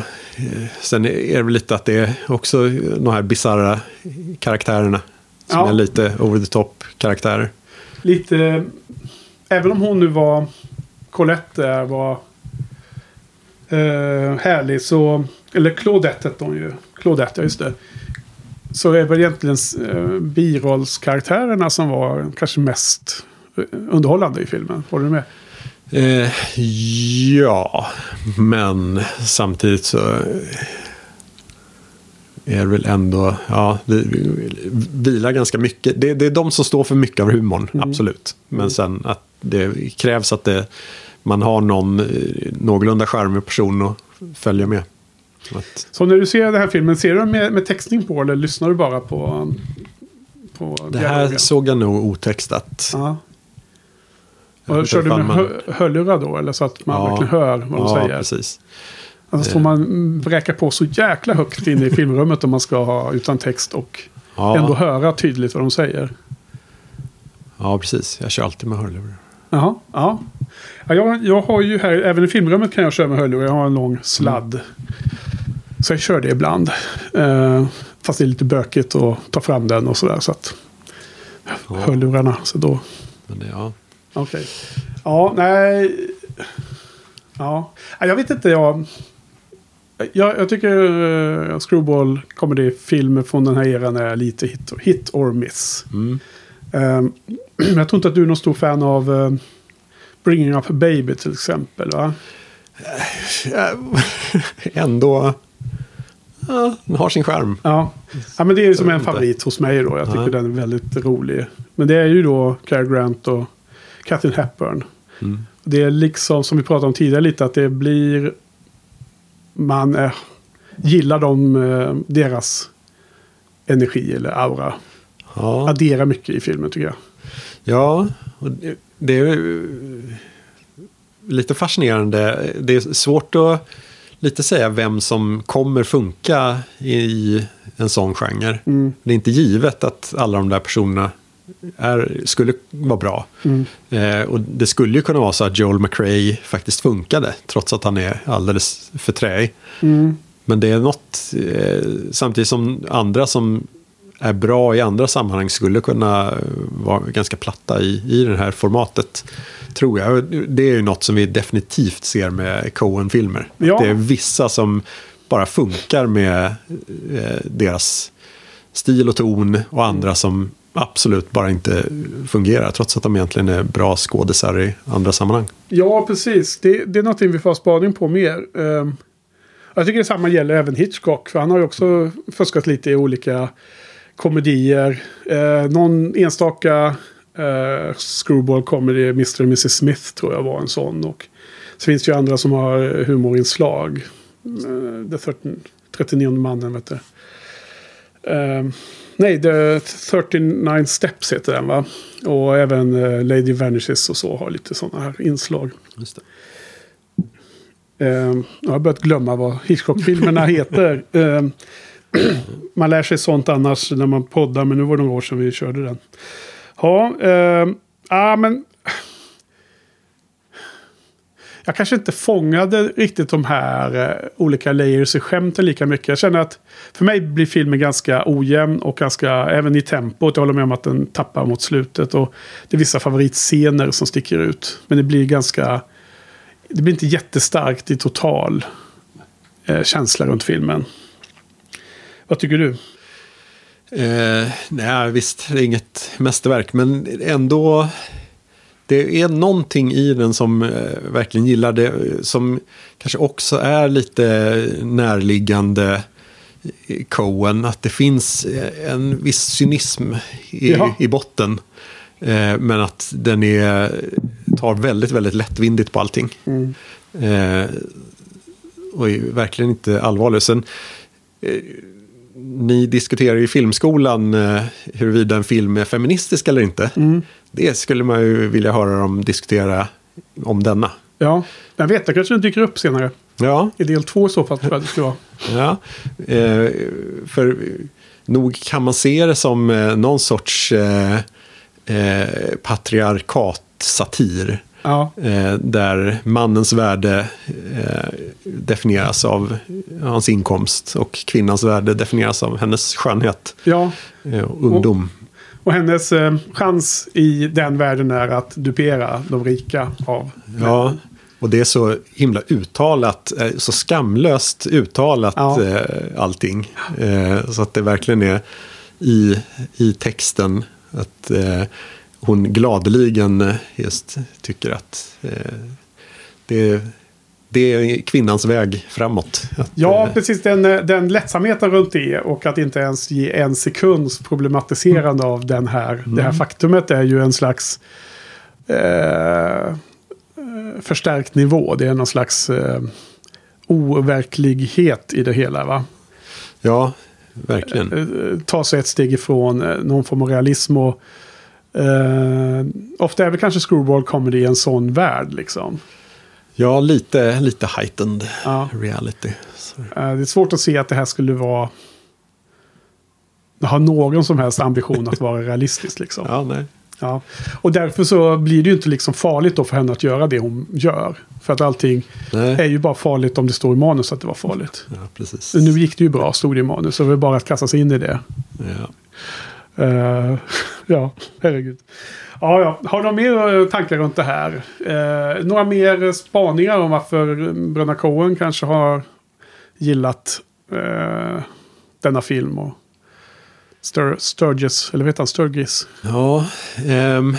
sen är det lite att det är också de här bisarra karaktärerna. Som ja. är lite over the top karaktärer. Lite, även om hon nu var Colette var härlig så eller Claudette hette hon ju. Claudette, ja just det. Så är väl egentligen eh, birollskaraktärerna som var kanske mest eh, underhållande i filmen. Håller du med? Eh, ja, men samtidigt så är det väl ändå, ja, det vilar ganska mycket. Det, det är de som står för mycket av humorn, mm. absolut. Men mm. sen att det krävs att det, man har någon eh, någorlunda charmig person att följa med. Att... Så när du ser den här filmen, ser du den med, med textning på eller lyssnar du bara på, på Det här dialogen? såg jag nog otextat. Ja. Och kör du med man... hörlurar då? Eller så att man ja, verkligen hör vad de ja, säger? Ja, precis. Alltså får man bräka på så jäkla högt inne i filmrummet om man ska ha utan text och ja. ändå höra tydligt vad de säger. Ja, precis. Jag kör alltid med hörlurar. Jaha, ja. ja jag, jag har ju här, även i filmrummet kan jag köra med hörlurar. Jag har en lång sladd. Mm. Så jag kör det ibland. Eh, fast det är lite bökigt att ta fram den och sådär. Så att ja. hörlurarna. Så då. Men ja. Okej. Okay. Ja, nej. Ja, jag vet inte. Jag, jag, jag tycker uh, Screwball filmer från den här eran är lite hit, hit or miss. Mm. Um, jag tror inte att du är någon stor fan av uh, Bringing Up Baby till exempel. va? Ändå ja, den har sin skärm. Ja. ja, men det är som en favorit hos mig då. Jag tycker ja. den är väldigt rolig. Men det är ju då Cary Grant och Katherine Hepburn. Mm. Det är liksom som vi pratade om tidigare lite att det blir... Man eh, gillar de, eh, deras energi eller aura. Ja. Adderar mycket i filmen tycker jag. Ja, och det är lite fascinerande. Det är svårt att lite säga vem som kommer funka i en sån genre. Mm. Det är inte givet att alla de där personerna är, skulle vara bra. Mm. Eh, och det skulle ju kunna vara så att Joel McRae faktiskt funkade, trots att han är alldeles för träig. Mm. Men det är något, eh, samtidigt som andra som är bra i andra sammanhang skulle kunna vara ganska platta i, i det här formatet. Tror jag. Det är ju något som vi definitivt ser med Coen-filmer. Ja. Det är vissa som bara funkar med eh, deras stil och ton och andra som absolut bara inte fungerar. Trots att de egentligen är bra skådisar i andra sammanhang. Ja, precis. Det, det är någonting vi får ha spaning på mer. Uh, jag tycker detsamma gäller även Hitchcock. För han har ju också fuskat lite i olika komedier. Uh, någon enstaka Uh, Screwball Comedy, Mr. och Mrs. Smith tror jag var en sån. Och så finns det ju andra som har humorinslag. Uh, The 13, 39 mannen vet du. Uh, nej, The 39 Steps heter den va? Och även uh, Lady Vanishes och så har lite sådana här inslag. Just det. Uh, jag har börjat glömma vad Hitchcock-filmerna heter. Man lär sig sånt annars när man poddar, men nu var det några år sedan vi körde den. Ja, eh, ah, men... jag kanske inte fångade riktigt de här eh, olika layers i skämten lika mycket. Jag känner att för mig blir filmen ganska ojämn och ganska, även i tempot. Jag håller med om att den tappar mot slutet. Och det är vissa favoritscener som sticker ut. Men det blir ganska, det blir inte jättestarkt i total eh, känsla runt filmen. Vad tycker du? Eh, nej, visst, det är inget mästerverk, men ändå... Det är någonting i den som eh, verkligen gillar det, som kanske också är lite närliggande Coen. Att det finns eh, en viss cynism i, Jaha. i botten. Eh, men att den är, tar väldigt, väldigt lättvindigt på allting. Eh, och är verkligen inte allvarlig. Sen, eh, ni diskuterar i filmskolan eh, huruvida en film är feministisk eller inte. Det skulle man ju vilja höra dem diskutera om denna. Ja, jag vet, det kanske den dyker upp senare. Ja, I del två i så fall tror jag det skulle vara. ja. Eh, för nog kan man se det som eh, någon sorts eh, eh, patriarkat-satir. Ja, Eh, där mannens värde eh, definieras av hans inkomst och kvinnans värde definieras av hennes skönhet ja. eh, och ungdom. Och hennes eh, chans i den världen är att dupera de rika av... Ja, och det är så himla uttalat, så skamlöst uttalat Ja. allting. Så att det verkligen är i, i texten att hon gladeligen eh, just tycker att eh, det, det är kvinnans väg framåt. Att, Ja, eh, precis. Den, eh, den lättsamheten runt det och att inte ens ge en sekunds problematiserande av den här, det här faktumet är ju en slags eh, förstärkt nivå. Det är någon slags eh, overklighet i det hela. va? ja, verkligen. ta sig ett steg ifrån någon form av realism. Och, eh, ofta är väl kanske screwball comedy en sån värld. Liksom. Ja, lite, lite heightened Ja. reality. Eh, det är svårt att se att det här skulle vara... Ha någon som helst ambition att vara realistiskt. Liksom. Ja, nej. Ja. Och därför så blir det ju inte liksom farligt då för henne att göra det hon gör. För att allting nej. är ju bara farligt om det står i manus att det var farligt. Ja, precis. Nu gick det ju bra, stod det i manus. Så det var bara att kasta sig in i det. Ja. Eh, ja, herregud. Ja, ja. Har du några mer eh, tankar runt det här? Eh, några mer spaningar om varför Bröderna Coen kanske har gillat eh, denna film? Och Stur Sturgis, eller vet han Sturgis? Ja, ehm,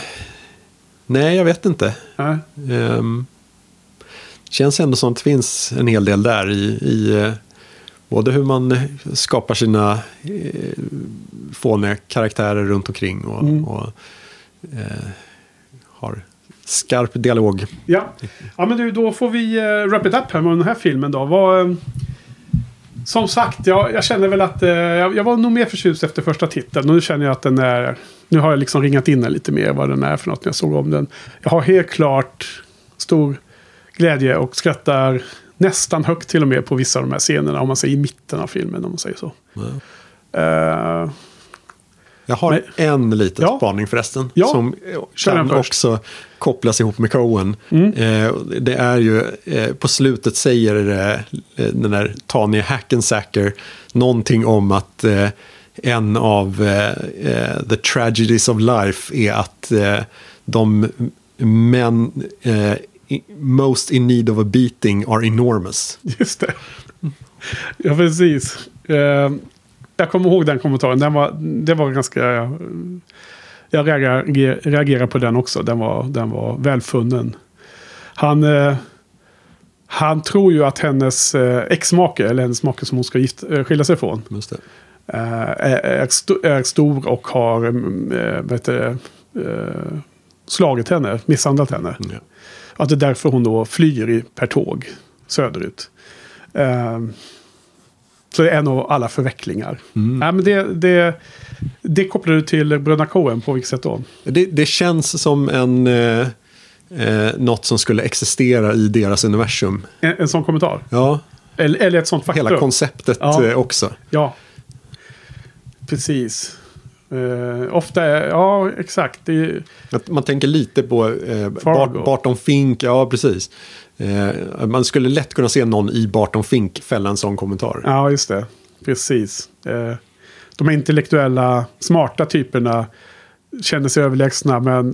nej jag vet inte. Nej. Ehm, känns ändå som att det finns en hel del där i, i både hur man skapar sina eh, fåniga karaktärer runt omkring och, Mm. och eh, har skarp dialog. Ja. ja, men du, då får vi uh, wrap it up här med den här filmen då. Vad, eh, som sagt, jag, jag känner väl att eh, jag, var nog mer förtjust efter första titeln. Nu känner jag att den är... Nu har jag liksom ringat in den lite mer vad den är för något när jag såg om den. Jag har helt klart stor glädje och skrattar nästan högt till och med på vissa av de här scenerna. Om man säger i mitten av filmen, om man säger så. Eh, Jag har Nej. en liten Ja. spaning förresten. Ja. Som kan också kopplas ihop med Coen. Mm. Eh, det är ju, eh, på slutet säger eh, den där Tanya Hackensacker någonting om att eh, en av eh, eh, the tragedies of life är att eh, de män eh, most in need of a beating are enormous. Just det. Ja, precis. Eh, jag kommer ihåg den kommentaren. Den var, det var ganska... Jag reagerar, reagerar på den också. Den var, den var välfunnen. Han, eh, han tror ju att hennes eh, ex-make, eller hennes make som hon ska gift, skilja sig från, är, är, är stor och har mm, det, eh, slagit henne, misshandlat henne. Ja. Att det är därför hon då flyr i, per tåg söderut. Ehm, så det är nog alla förvecklingar. Nej, men det, det, det kopplar du till Bröderna Coen på vilket sätt då? Det, det känns som en, eh, eh, något som skulle existera i deras universum. En, en sån kommentar? Ja, Eller, eller ett sånt faktum? hela konceptet Ja. eh, också. Ja. Precis. Eh, ofta är, ja exakt. Det Man tänker lite på Fargo. Bart, Barton Fink, ja precis. Eh, man skulle lätt kunna se någon i Barton Fink fälla en sån kommentar. ja, just det. Precis. De intellektuella, smarta typerna känner sig överlägsna. Men,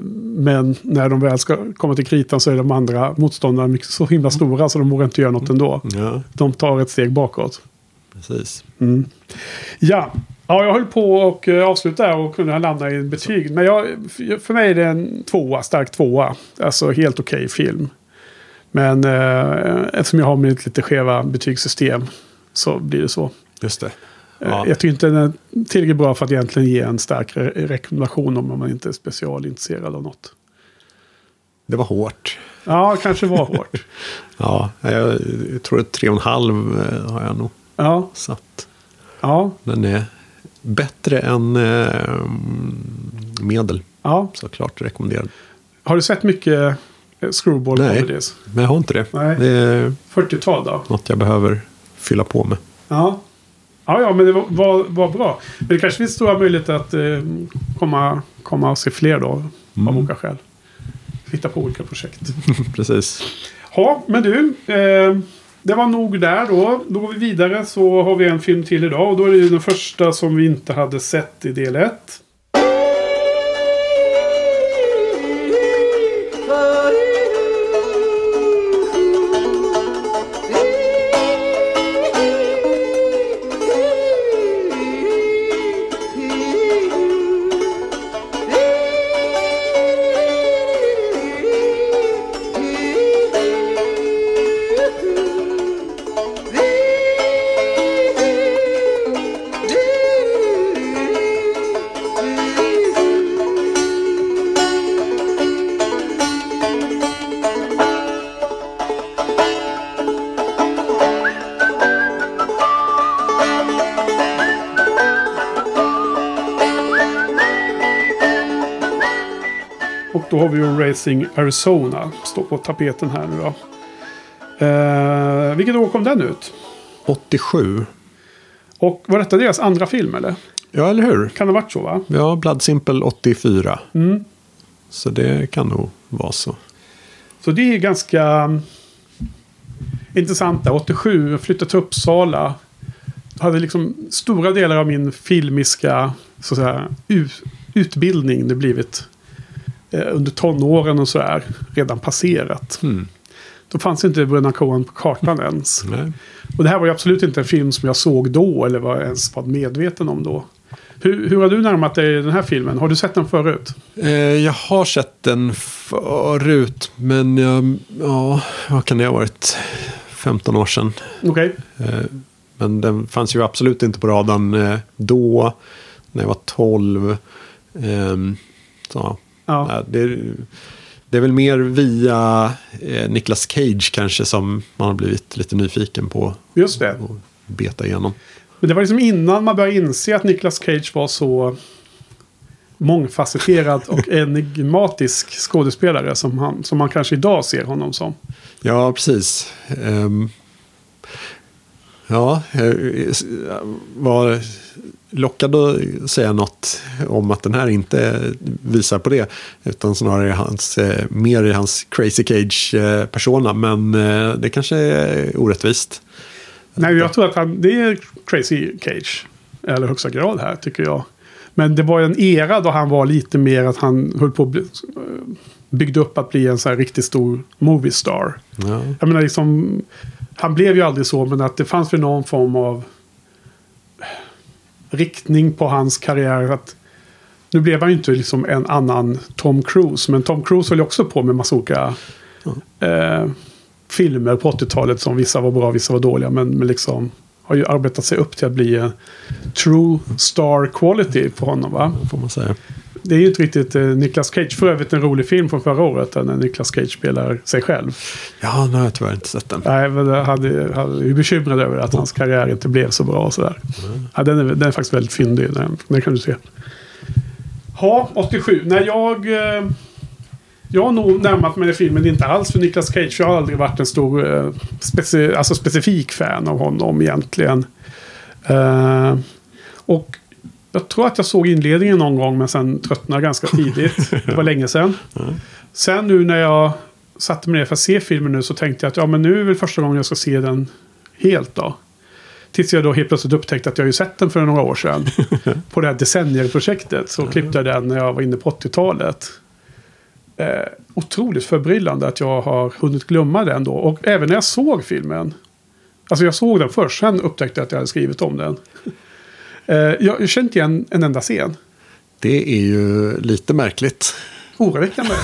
men när de väl ska komma till kritan så är de andra motståndarna så himla stora så de vågar inte göra något ändå. Ja, De tar ett steg bakåt. precis. Ja, ja jag höll på och eh, avsluta där och kunna landa i en betyg. Men jag, för mig är det en tvåa, stark tvåa. Alltså helt okej film. Men eh, eftersom jag har mitt lite skeva betygssystem så blir det så. Just det. Eh, Ja. Jag tycker inte den är tillräckligt bra för att egentligen ge en stark re rekommendation om man inte är specialintresserad av något. Det var hårt. Ja, kanske var hårt. Ja, jag, jag tror att tre och en halv eh, har jag nog Ja, satt. ja, Den är bättre än eh, medel. ja. Såklart rekommenderad. Har du sett mycket eh, screwball Nej. comedies? Men jag har inte det. Nej. Det är 40-tal då? något jag behöver fylla på med. Ja. Ja, ja, men det var, var, var bra. Men det kanske finns stora möjligheter att eh, komma, komma och se fler då. Av olika skäl. Hitta på olika projekt. Precis. Ja, men du. Eh, det var nog där då. Då går vi vidare så har vi en film till idag. Och då är det ju den första som vi inte hade sett i del 1. Racing Arizona. Står på tapeten här nu då. Eh, vilket år kom den ut? 87. Och var detta deras andra film eller? Ja, eller hur? Kan det ha varit så va? Ja, Blood Simple 84. Mm. Så det kan nog vara så. Så det är ganska mm, intressant där. 87, jag flyttade till Uppsala. Hade liksom stora delar av min filmiska så att säga, utbildning det blivit under tonåren och sådär redan passerat. Mm. Då fanns inte Bröderna Coen på kartan ens. Nej. Och det här var ju absolut inte en film som jag såg då eller var ens var medveten om då. Hur, hur har du närmat dig den här filmen? Har du sett den förut? Eh, jag har sett den förut, men jag, ja, vad kan det ha varit? 15 år sedan. Okej. Eh, men den fanns ju absolut inte på radarn eh, då, när jag var 12. Ehm, så, Ja. det, är- det är väl mer via eh, Nicolas Cage kanske som man har blivit lite nyfiken på Just det. och beta igenom. Men det var liksom innan man började inse att Nicolas Cage var så mångfacetterad och enigmatisk skådespelare som, han, som man kanske idag ser honom som. Ja, precis. Ehm, ja, jag var lockad att säga något om att den här inte visar på det. Utan snarare hans, eh, mer i hans Crazy Cage-persona. Men eh, det kanske är orättvist. Nej, jag tror att han, det är Crazy Cage. Allra högsta grad här, tycker jag. Men det var en era då han var lite mer att han höll på att bli, byggde upp att bli en så här riktigt stor movie star. Ja, Jag menar liksom, han blev ju aldrig så, men att det fanns väl någon form av riktning på hans karriär. Att nu blev han ju inte liksom en annan Tom Cruise, men Tom Cruise höll ju också på med massa olika eh, filmer på 80-talet som vissa var bra, vissa var dåliga, men, men liksom har ju arbetat sig upp till att bli en true star quality på honom. Va? får man säga. Det är ju inte riktigt eh, Nicolas Cage. För övrigt en rolig film från förra året där när Nicolas Cage spelar sig själv. Ja, nu har jag tyvärr inte sett den. Nej, men hade, hade ju bekymrad över att hans karriär inte blev så bra och sådär. Ja, den, är, den är faktiskt väldigt fyndig. Den, den kan du se. Ja, 87. När jag... Eh, jag har nog närmat mig den filmen inte alls för Nicolas Cage. Jag har aldrig varit en stor eh, speci, alltså specifik fan av honom egentligen. Eh, och Jag tror att jag såg inledningen någon gång men sen tröttnade ganska tidigt. Det var länge sedan. Sen nu när jag satte mig ner för att se filmen nu så tänkte jag att ja men nu är väl första gången jag ska se den helt då. Tills jag då helt plötsligt upptäckte att jag ju sett den för några år sedan. på det här decennierprojektet. Så klippte jag den när jag var inne på 80-talet. Eh, otroligt förbryllande att jag har hunnit glömma den då. Och även när jag såg filmen. Alltså jag såg den först, sen upptäckte jag att jag hade skrivit om den. Eh, jag, kände inte igen en enda scen. Det är ju lite märkligt. Oroväckande.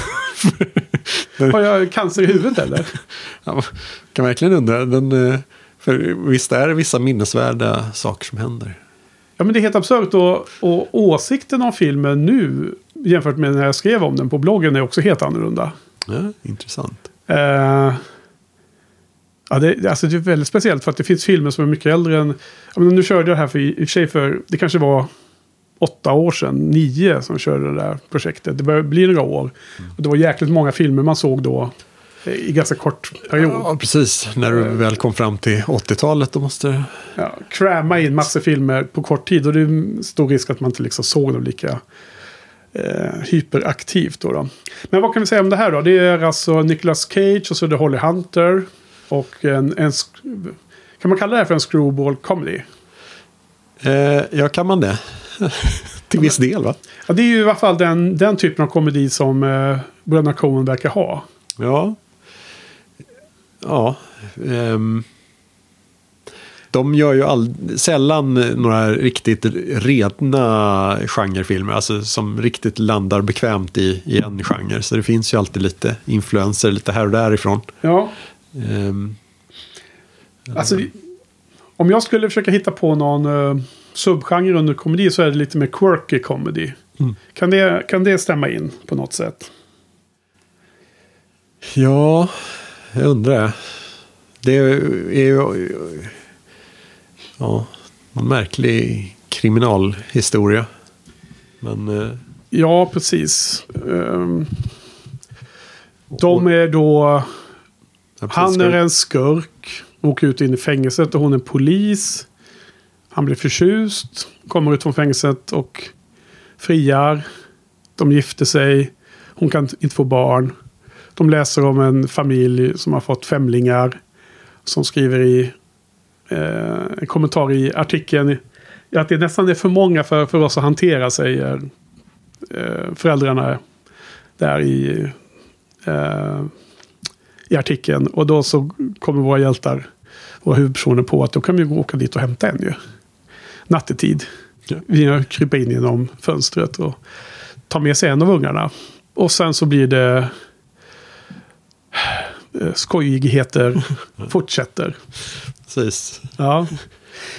Har jag cancer i huvudet eller? Ja, kan verkligen undra. Den, eh, för visst är det vissa minnesvärda saker som händer. Ja men det är helt absurt och, och åsikten om filmen nu jämfört med när jag skrev om den på bloggen är också helt annorlunda. Ja, intressant. Eh, ja, det, alltså det är väldigt speciellt för att det finns filmer som är mycket äldre än... Men nu körde jag det här för, i och för sig för... Det kanske var åtta år sedan, nio som körde det där projektet. Det började bli några år. Och det var jäkligt många filmer man såg då eh, i ganska kort period. Ja, precis. När du väl kom fram till 80-talet då måste ja, cramma in massor filmer på kort tid. Och det är stor risk att man inte liksom såg dem lika eh, hyperaktivt. Då, då. Men vad kan vi säga om det här då? Det är alltså Nicolas Cage och så är det Holly Hunter. Och en, en kan man kalla det här för en screwball comedy? Eh, ja, kan man det? till viss del va? Ja, det är ju i alla fall den, den typen av komedi som eh, bröderna Coen verkar ha. Ja. Ja. ehm. de gör ju all, sällan några riktigt rena genrefilmer. Alltså som riktigt landar bekvämt i, i en genre. Så det finns ju alltid lite influenser lite här och därifrån. Ja, Ehm, alltså om jag skulle försöka hitta på någon uh, subgenre under komedi så är det lite mer quirky comedy. Mm. Kan, det, kan det stämma in på något sätt? ja, jag undrar. Det är ju ja, en märklig kriminalhistoria. Men eh, Ja, precis. Ehm, de är då... Han är en skurk. Åker ut in i fängelset och hon är polis. Han blir förtjust. Kommer ut från fängelset och friar. De gifter sig. Hon kan inte få barn. De läser om en familj som har fått femlingar. Som skriver i eh, en kommentar i artikeln. Att det nästan är för många för, för oss att hantera, säger eh, föräldrarna där i, eh, i artikeln. Och då så kommer våra hjältar, våra huvudpersoner på att då kan vi gå åka dit och hämta en ju. Nattetid. Ja. Vi kryper in genom fönstret och tar med sig en av ungarna. Och sen så blir det eh, skojigheter fortsätter. Precis. Ja.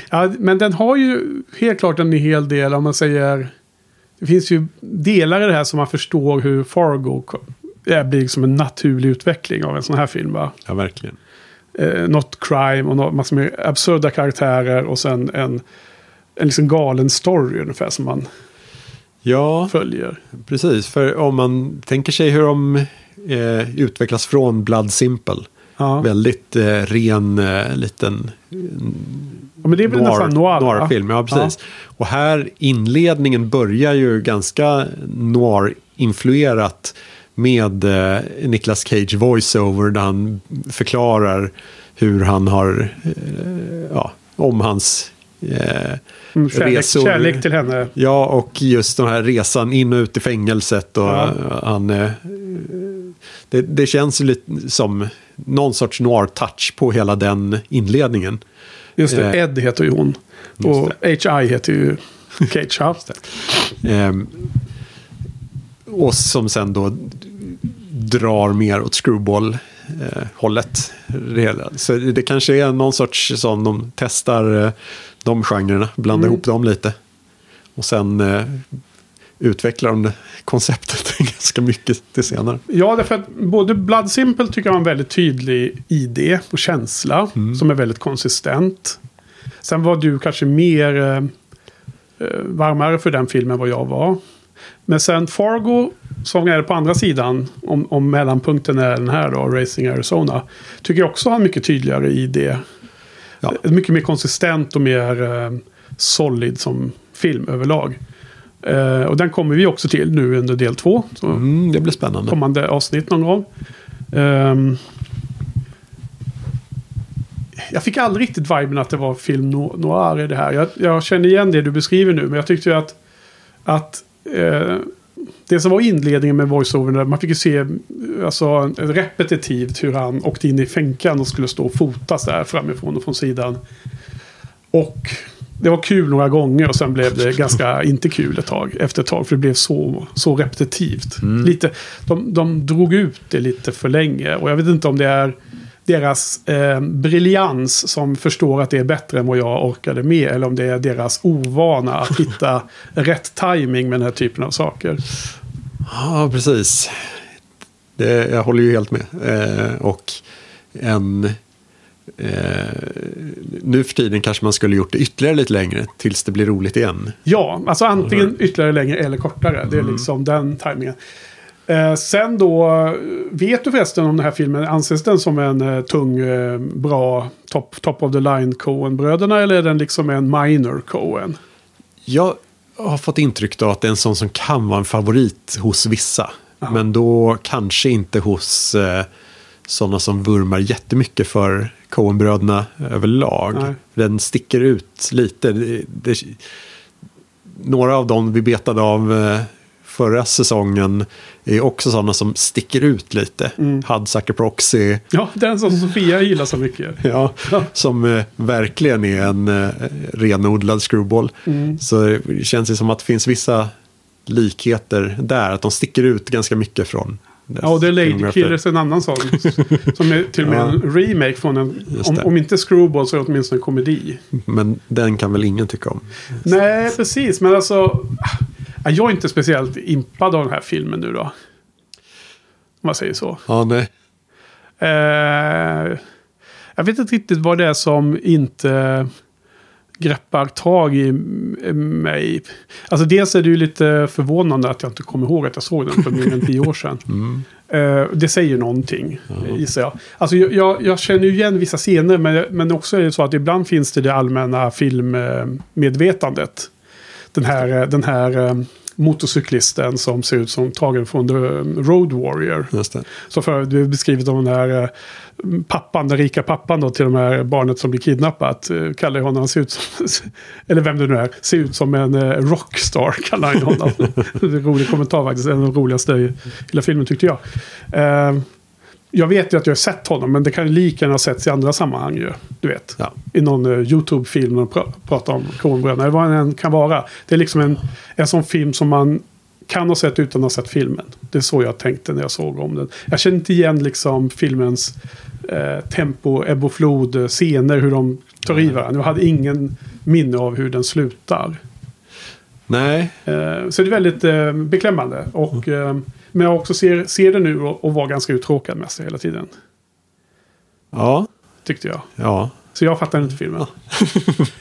ja, men den har ju helt klart en hel del om man säger... Det finns ju delar i det här som man förstår hur Fargo blir som en naturlig utveckling av en sån här film. Va? Ja, verkligen. Eh, något crime och något, massor med absurda karaktärer och sen en, en liksom galen story ungefär som man Ja, följer. precis. För om man tänker sig hur de eh, utvecklas från Blood Simple. Ja. Väldigt eh, ren eh, liten ja, men det är väl nästan noir, noir-film. Ja, precis. Och här inledningen börjar ju ganska noir-influerat med eh, Nicolas Cage voiceover där han förklarar hur han har, eh, ja, om hans eh, Mm, kärlek, resor. kärlek till henne. Ja, och just den här resan in och ut i fängelset. Och Ja. han, eh, det, det känns lite som någon sorts noir-touch på hela den inledningen. Just det, Eh, Ed heter ju hon. Och H.I. heter ju Cage. Ehm, och som sen då drar mer åt screwball-hållet. Så det kanske är någon sorts sån, de testar eh, de genrerna, blandar Mm. ihop dem lite. Och sen eh, utvecklar de konceptet ganska mycket till senare. Ja, därför att både Blood Simple tycker jag har en väldigt tydlig idé och känsla. Som är väldigt konsistent. Sen var du kanske mer eh, eh, varmare för den filmen än vad jag var. Men sen Fargo, som är på andra sidan, om, om mellanpunkten är den här då, Racing Arizona. Tycker jag också har mycket tydligare idé. Ja. Mycket mer konsistent och mer eh, solid som film överlag. Eh, och den kommer vi också till nu under del två. Mm, det blir spännande. kommande avsnitt någon gång. Ehm, jag fick aldrig riktigt viben att det var film no- noir i det här. Jag, jag känner igen det du beskriver nu, men jag tyckte ju att, att eh, det som var inledningen med voiceover, man fick ju se alltså, repetitivt hur han åkte in i fänkan och skulle stå och fotas där framifrån och från sidan. Och det var kul några gånger och sen blev det ganska inte kul ett tag. Efter ett tag, för det blev så, så repetitivt. Lite, de, de drog ut det lite för länge. Och jag vet inte om det är deras eh, briljans som förstår att det är bättre än vad jag orkade med. Eller om det är deras ovana att hitta rätt timing med den här typen av saker. Ja, precis. Det, jag håller ju helt med. Eh, och en... Eh, nu för tiden kanske man skulle gjort det ytterligare lite längre tills det blir roligt igen. Ja, alltså antingen ytterligare längre eller kortare. Det är liksom den tajmingen. Eh, sen då, vet du förresten om den här filmen, anses den som en eh, tung, eh, bra, top, top of the line Coen-bröderna eller är den liksom en minor Coen? Jag har fått intryck av att det är en sån som kan vara en favorit hos vissa. Men då kanske inte hos eh, sådana som vurmar jättemycket för Coen-bröderna överlag. Nej. Den sticker ut lite. Det, det, några av dem vi betade av eh, förra säsongen är också sådana som sticker ut lite. Mm. Hudsucker Proxy. Ja, den som Sofia gillar så mycket. Ja, som eh, verkligen är en eh, renodlad screwball. Mm. Så det känns det som att det finns vissa likheter där. Att de sticker ut ganska mycket från. Ja, och The Lady filmografi. Killers är en annan sån. som är till och med Ja. en remake från en, om, det. om inte Screwball så är det åtminstone en komedi. Men den kan väl ingen tycka om. Nej, precis. Men alltså, jag är inte speciellt impad av den här filmen nu då. Om man säger så. Ja, nej. Eh, jag vet inte riktigt vad det är som inte greppar tag i mig. Alltså dels är det ju lite förvånande att jag inte kommer ihåg att jag såg den för mer än tio år sedan. Eh, det säger någonting, gissar jag. Alltså jag, jag, jag känner ju igen vissa scener, men, men också är det så att ibland finns det det allmänna filmmedvetandet. Den här, eh, den här eh, motorcyklisten som ser ut som tagen från The Road Warrior. Just det. Så för det är beskrivet om den här eh, pappan, den rika pappan då till de här barnet som blir kidnappat. Kallar honom, han ser ut som, eller vem det nu är, ser ut som en rockstar kallar han honom. det är en rolig kommentar faktiskt, en av de roligaste i hela filmen tyckte jag. Jag vet ju att jag har sett honom, men det kan ju lika gärna ha setts i andra sammanhang ju. Du vet. Ja. I någon uh, YouTube-film när de pra- pratar om Coenbröderna. Eller vad det än kan vara. Det är liksom en, en sån film som man kan ha sett utan att ha sett filmen. Det är så jag tänkte när jag såg om den. Jag känner inte igen liksom filmens eh, tempo, ebb och flod, eh, scener, hur de tar i varandra. Jag hade ingen minne av hur den slutar. Nej, Eh, så det är väldigt eh, beklämmande. Och, eh, men jag också ser, ser det nu och, och var ganska uttråkad med sig hela tiden. ja, Tyckte jag. ja, Så jag fattar inte filmen,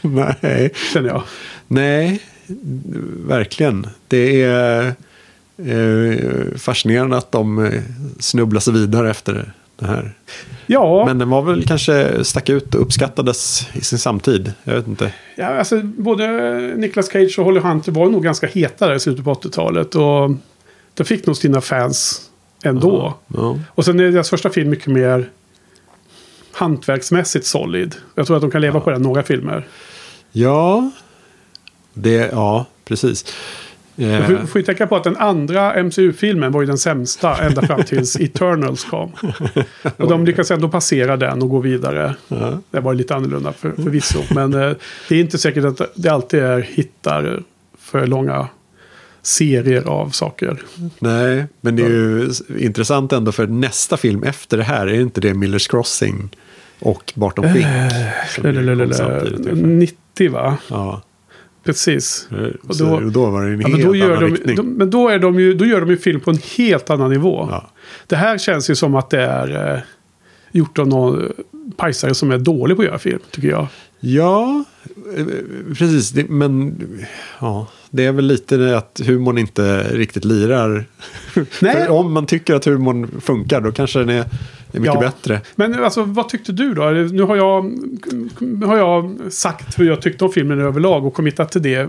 nej. känner jag. Nej, verkligen. Det är eh, fascinerande att de eh, snubblar sig vidare efter det här. Ja, Men den var väl kanske stack ut och uppskattades i sin samtid. Jag vet inte. ja alltså, både Nicolas Cage och Holly Hunter var nog ganska heta där i slutet på 80-talet. Och det fick nog sina fans ändå. Ja. Och sen är deras första film mycket mer hantverksmässigt solid. Jag tror att de kan leva på det några filmer. Ja, det, ja, precis. Du Eh, får- ju tänka på att den andra MCU-filmen var ju den sämsta ända fram tills Eternals kom. Och de lyckas ändå passera den och gå vidare. ja. Det var ju lite annorlunda för, förvisso. Men eh, det är inte säkert att det alltid är hittar för långa serier av saker. Nej, men det är ju intressant ändå för nästa film efter det här är inte det Millers Crossing och Barton Fink. samtidigt ungefär. 90 va? Ja, Precis. och då- då, var det en Ja, helt men då gör, annan de, riktning. de, men då, är de ju, då gör de ju film på en helt annan nivå. Ja. Det här känns ju som att det är eh, gjort av någon pajsare som är dålig på att göra film, tycker jag. Ja, eh, precis. Det, men ja, det är väl lite det att humorn inte riktigt lirar. Nej. Om man tycker att humorn funkar då kanske den är, är mycket Ja. bättre. Men alltså, vad tyckte du då? Nu har jag, har jag sagt hur jag tyckte om filmen överlag och committat till det. Jag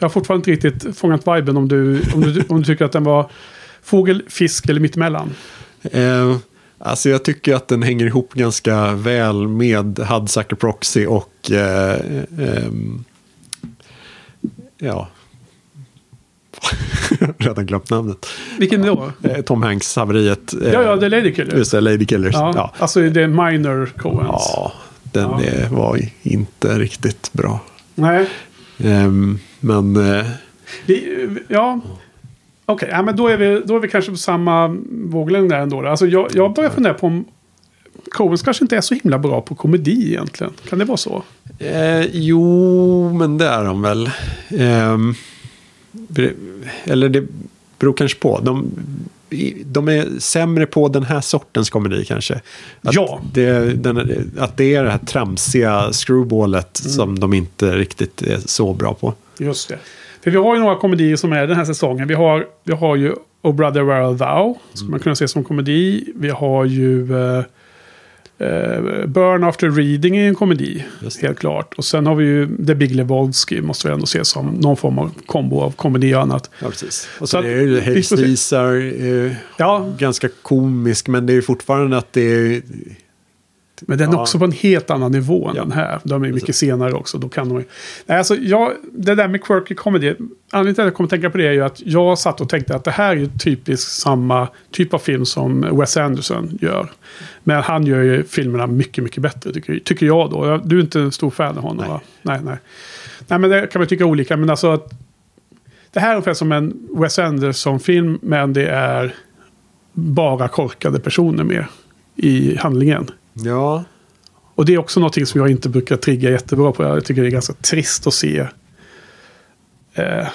har fortfarande inte riktigt fångat viben om du, om du, om du tycker att den var fågel, fisk eller mittemellan. Eh, alltså jag tycker att den hänger ihop ganska väl med Hudsucker Proxy och eh, ehm, ja, redan glömt namnet. Vilken då? Eh, Tom Hanks haveriet. Eh, Ja, ja, det är Lady Killer. Just det, Lady Killers. Ja, Ja, Alltså det är minor Coens. ja den Ja. var inte riktigt bra. Nej. Ehm, men eh, Vi, ja. Okej, ja, men då är, vi, då är vi kanske på samma våglängd där ändå. Alltså jag, jag börjar fundera på om Coens kanske inte är så himla bra på komedi egentligen. Kan det vara så? Eh, jo, men det är de väl. Bre- eller det beror kanske på. De, de är sämre på den här sortens komedi kanske. Att Ja. Det, den, att det är det här tramsiga screwballet Mm. som de inte riktigt är så bra på. Just det. För vi har ju några komedier som är den här säsongen. Vi har, vi har ju Oh Brother Where Art Thou. Skulle man kunna se som komedi. Vi har ju eh, eh, Burn After Reading är en komedi. Helt klart. Och sen har vi ju The Big Lebowski. Måste vi ändå se som någon form av kombo av komedi och annat. Ja, precis. Och Så så att- det är ju se. Caesar, eh, Ja, ganska komisk, men det är ju fortfarande att det är... Men den är Ja. också på en helt annan nivå än Ja. den här. De är mycket senare också. Då kan de... Nej, alltså, jag, det där med quirky comedy. Anledningen till att jag kommer tänka på det är ju att jag satt och tänkte att det här är ju typiskt samma typ av film som Wes Anderson gör. Men han gör ju filmerna mycket, mycket bättre tycker, tycker jag då. Du är inte en stor fan av honom Nej. va? Nej, nej. Nej, men det kan man tycka olika. Men alltså att det här är ungefär som en Wes Anderson-film. Men det är bara korkade personer med i handlingen. Ja, Och det är också någonting som jag inte brukar trigga jättebra på. Jag tycker det är ganska trist att se eh,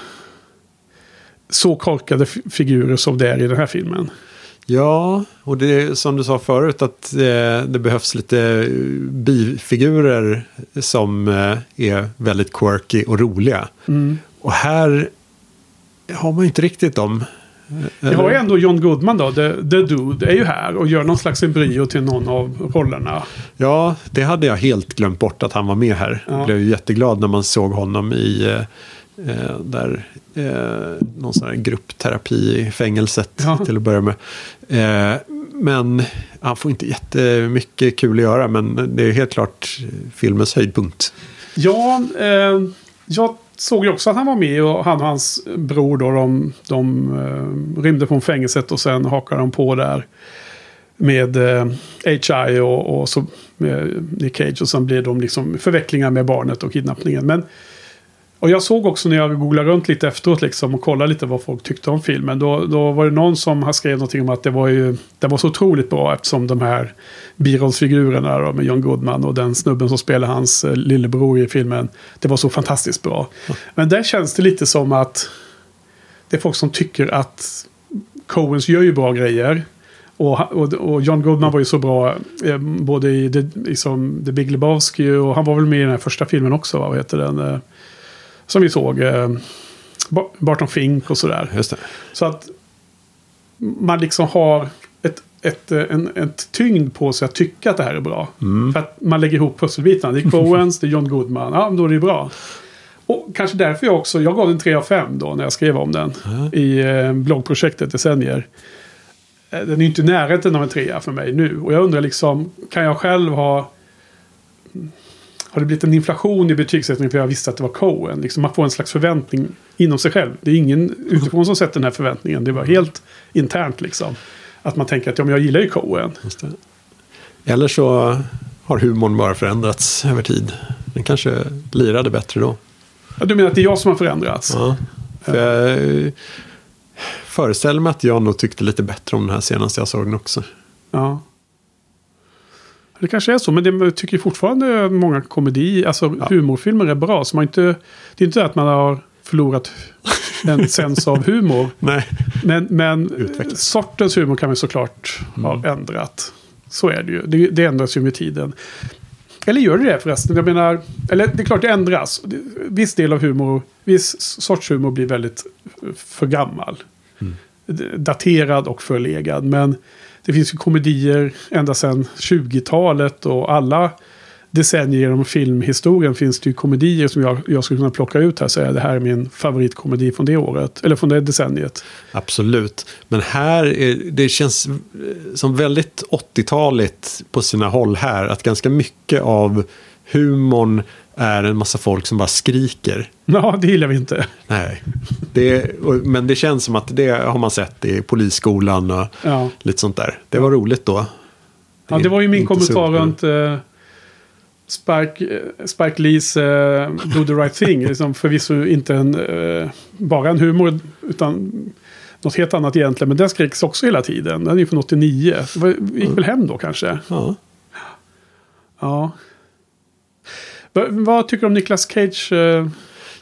så korkade figurer som det är i den här filmen. Ja, och det är som du sa förut att eh, det behövs lite eh, bifigurer som eh, är väldigt quirky och roliga. Och här har man inte riktigt dem. Vi har ju ändå John Goodman då, the, the Dude, är ju här och gör någon slags embryo till någon av rollerna. Ja, det hade jag helt glömt bort att han var med här. Ja. Jag blev ju jätteglad när man såg honom i eh, eh, där, eh, någon sån här gruppterapi i fängelset Ja. till att börja med. Eh, men han får inte jättemycket kul att göra, men det är helt klart filmens höjdpunkt. Ja, eh, jag såg ju också att han var med och han och hans bror då, de, de eh, rymde från fängelset och sen hakade de på där med eh, HI och, och så med Nick Cage och sen blir de liksom förvecklingar med barnet och kidnappningen. Men, och jag såg också när jag googlade runt lite efteråt liksom och kollade lite vad folk tyckte om filmen. Då, då var det någon som skrev någonting om att det var ju det var så otroligt bra eftersom de här birollsfigurerna då, med John Goodman och den snubben som spelar hans eh, lillebror i filmen. Det var så fantastiskt bra. Men där känns det lite som att det är folk som tycker att Coens gör ju bra grejer. Och, och, och John Goodman var ju så bra eh, både i The, liksom, The Big Lebowski och han var väl med i den här första filmen också. Va? Vad heter den? Eh, som vi såg. Eh, Ba- Barton Fink och sådär. Just det. Så att man liksom har ett, ett, eh, en, ett tyngd på sig att tycka att det här är bra. För att man lägger ihop pusselbitarna. Det är Coens, det är John Goodman. Ja, då är det bra. Och kanske därför jag också, jag gav den 3 av 5 då när jag skrev om den. I eh, bloggprojektet Decennier. Eh, Den är inte i närheten av en trea för mig nu. Och jag undrar liksom, kan jag själv ha... Har det blivit en inflation i betygssättningen för jag visste att det var Coen? Liksom man får en slags förväntning inom sig själv. Det är ingen utifrån som sätter den här förväntningen. Det var helt internt liksom. Att man tänker att ja, men jag gillar ju det. Eller så har humorn bara förändrats över tid. Den kanske lirade bättre då. Ja, du menar att det är jag som har förändrats? Ja. För jag eh, föreställer mig att jag nog tyckte lite bättre om den här senast jag såg den också. Ja. Det kanske är så, men det, jag tycker fortfarande många komedi, alltså Ja. humorfilmer är bra. Så man inte, det är inte så att man har förlorat en sens av humor. Nej. Men, men Utvecklas. sortens humor kan vi såklart ha ändrat. Så är det ju. Det, det ändras ju med tiden. Eller gör det det förresten? Jag menar, eller det är klart det ändras. Viss del av humor, viss sorts humor blir väldigt för gammal. Mm. Daterad och förlegad. Men det finns ju komedier ända sedan 20-talet och alla decennier genom filmhistorien finns det ju komedier som jag, jag skulle kunna plocka ut här och säga det här är min favoritkomedi från det året. Eller från det decenniet. Absolut. Men här, är, det känns eh, som väldigt 80-taligt på sina håll här. Att ganska mycket av humorn är en massa folk som bara skriker. Ja, det gillar vi inte. Nej, det, men det känns som att det har man sett i polisskolan och ja. lite sånt där. Det var roligt då. Det ja, det var ju min kommentar runt uh, Spike, Spike Lees uh, Do the right thing. liksom förvisso inte en, uh, bara en humor, utan något helt annat egentligen. Men den skriks också hela tiden. Den är ju från 89. Det gick väl hem då kanske? Ja. Ja. Vad tycker du om Nicolas Cage uh,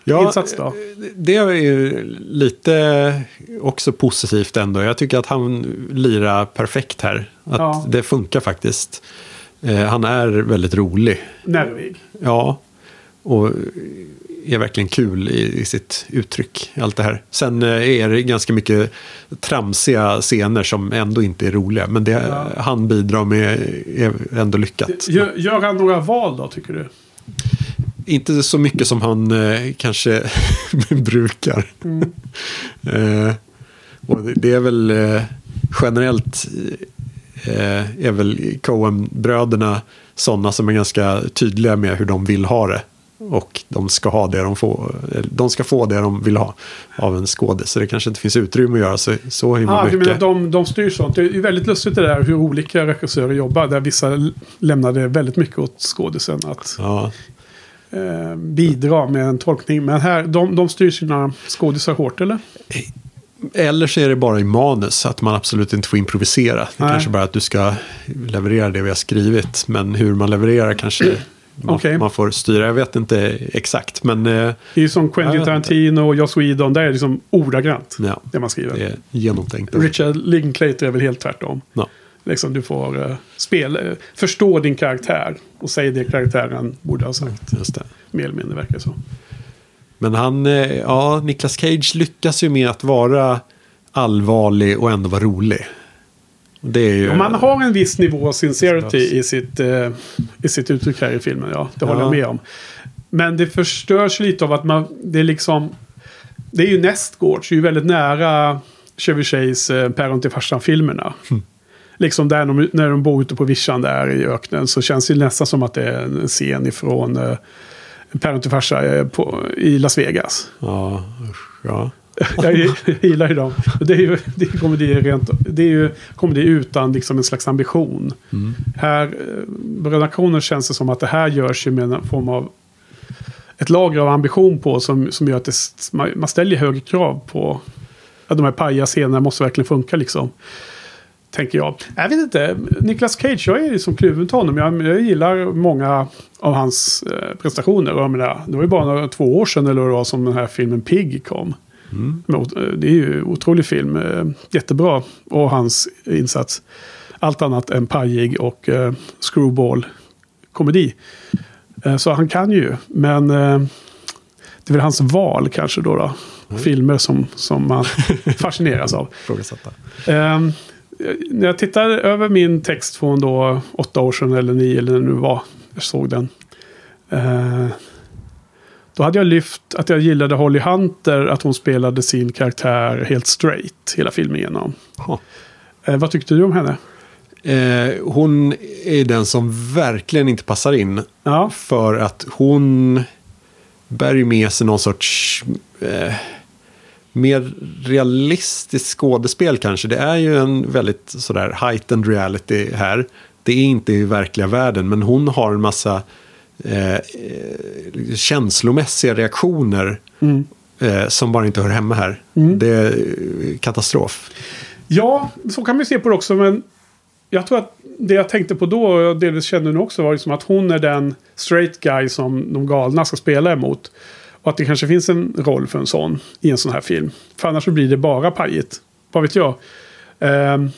ja, insats då? Det är ju lite också positivt ändå. Jag tycker att han lirar perfekt här. Att ja. det funkar faktiskt. Eh, han är väldigt rolig. Nervig. Ja. Och är verkligen kul i, i sitt uttryck. Allt det här. Sen eh, är det ganska mycket tramsiga scener som ändå inte är roliga. Men det ja. han bidrar med är ändå lyckat. Gör, gör han några val då tycker du? Inte så mycket som han eh, kanske brukar. Mm. eh, det är väl eh, generellt eh, är väl Coen-bröderna sådana som är ganska tydliga med hur de vill ha det. Och de ska, ha det de, får, de ska få det de vill ha av en skådis. Så det kanske inte finns utrymme att göra så, så himla ah, mycket. Menar, de, de styr sånt. Det är väldigt lustigt det där hur olika regissörer jobbar. Där vissa lämnade väldigt mycket åt skådisen att ja. eh, bidra med en tolkning. Men här, de, de styr sina skådisar hårt eller? Eller så är det bara i manus, att man absolut inte får improvisera. Det är kanske bara att du ska leverera det vi har skrivit. Men hur man levererar kanske man, okay. man får styra. Jag vet inte exakt. Men, eh, det är som Quentin Tarantino och Joss Whedon. Där är det liksom ordagrant. Ja, det man skriver. Det är genomtänkt. Richard Linklater är väl helt tvärtom. Ja. Liksom du får uh, spela, uh, förstå din karaktär. Och säga det karaktären borde ha sagt. Just det. Mer eller mindre verkar så. Men han, eh, ja, Niklas Cage lyckas ju med att vara allvarlig och ändå vara rolig. Ju... Man har en viss nivå av sincerity i sitt, eh, i sitt uttryck här i filmen. Ja, det håller ja. jag med om. Men det förstörs lite av att man, det är liksom... Det är ju nästgårds, det är ju väldigt nära Chevy Chase eh, Päron till farsan-filmerna. Mm. Liksom där de, när de bor ute på vischan där i öknen så känns det nästan som att det är en scen ifrån eh, Päron till farsa eh, på, i Las Vegas. Ja, ja. jag, gillar ju dem. Det är ju det är komedi, rent, det är ju komedi utan liksom en slags ambition. Mm. Här, eh, Bröderna Kroner känns det som att det här görs ju med en form av ett lager av ambition på som, som gör att det, man ställer högre krav på att de här pajiga scenerna måste verkligen funka liksom. Tänker jag. Jag vet inte. Niklas Cage, jag är som kluven till honom. Jag, jag gillar många av hans eh, prestationer. Och jag menar, det var ju bara några, två år sedan eller vad som den här filmen Pig kom. Mm. Det är ju otrolig film. Eh, jättebra. Och hans insats. Allt annat än pajig och eh, screwball-komedi. Eh, så han kan ju. Men eh, det är väl hans val kanske då. då. Mm. Filmer som, som man fascineras av. Eh, när jag tittar över min text från då åtta år sedan eller nio eller när det nu var. Jag såg den. Då hade jag lyft att jag gillade Holly Hunter, att hon spelade sin karaktär helt straight hela filmen igenom. Eh, vad tyckte du om henne? Eh, hon är den som verkligen inte passar in. Ja. För att hon bär med sig någon sorts eh, mer realistiskt skådespel kanske. Det är ju en väldigt sådär heightened reality här. Det är inte i verkliga världen, men hon har en massa eh, känslomässiga reaktioner mm. eh, som bara inte hör hemma här. Mm. Det är katastrof. Ja, så kan man se på det också. Men jag tror att det jag tänkte på då, och jag delvis kände nu också, var liksom att hon är den straight guy som de galna ska spela emot. Och att det kanske finns en roll för en sån i en sån här film. För annars så blir det bara pajigt. Vad vet jag. Uh,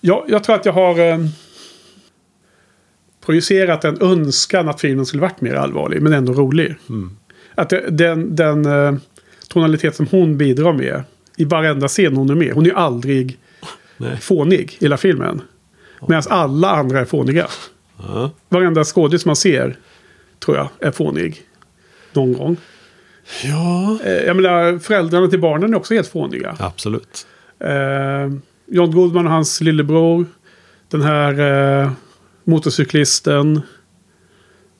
ja, jag tror att jag har... Projicerat en önskan att filmen skulle varit mer allvarlig, men ändå rolig. Mm. Att den, den eh, tonalitet som hon bidrar med i varenda scen hon är med. Hon är aldrig Nej. fånig i hela filmen. Medan alla andra är fåniga. Ja. Varenda skådis man ser, tror jag, är fånig. Någon gång. ja, Eh, jag menar, föräldrarna till barnen är också helt fåniga. absolut. Eh, John Goodman och hans lillebror. Den här eh, motorcyklisten.